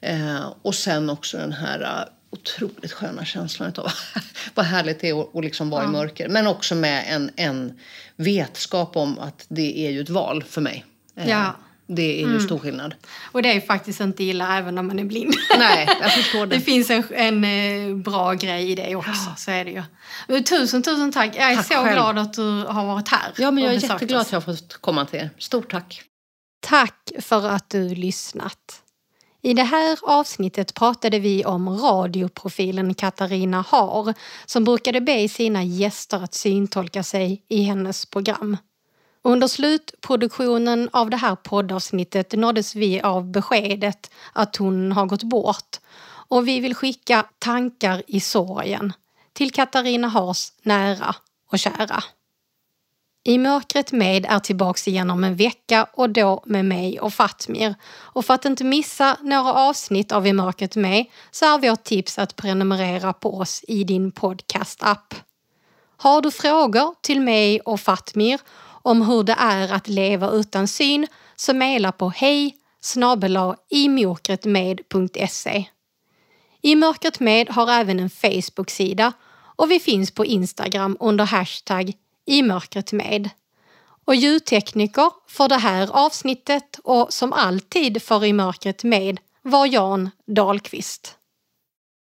Eh, och sen också den här uh, otroligt sköna känslan av vad härligt det är att, liksom vara ja. i mörker. Men också med en, en vetskap om att det är ju ett val för mig. Eh, ja. Det är ju mm. stor skillnad. Och det är faktiskt inte illa även om man är blind. Nej, jag förstår det. Det finns en, en eh, bra grej i det också, ja. så är det ju. Tusen, tusen tack. Jag är tack så själv. glad att du har varit här. Ja, men jag är jätteglad att jag har fått komma till er. Stort tack. Tack för att du lyssnat. I det här avsnittet pratade vi om radioprofilen Katarina Har som brukade be sina gäster att syntolka sig i hennes program. Under slutproduktionen av det här poddavsnittet nåddes vi av beskedet att hon har gått bort och vi vill skicka tankar i sorgen till Katarina Haas nära och kära. I mörkret med är tillbaks igen om en vecka och då med mig och Fatmir. Och för att inte missa några avsnitt av I mörkret med så är vårt tips att prenumerera på oss i din podcastapp. Har du frågor till mig och Fatmir om hur det är att leva utan syn så mejla på hej imörkretmed.se. I mörkret med har även en Facebook-sida och vi finns på Instagram under hashtag i mörkret med. Och ljudtekniker för det här avsnittet och som alltid för I mörkret med var Jan Dahlqvist.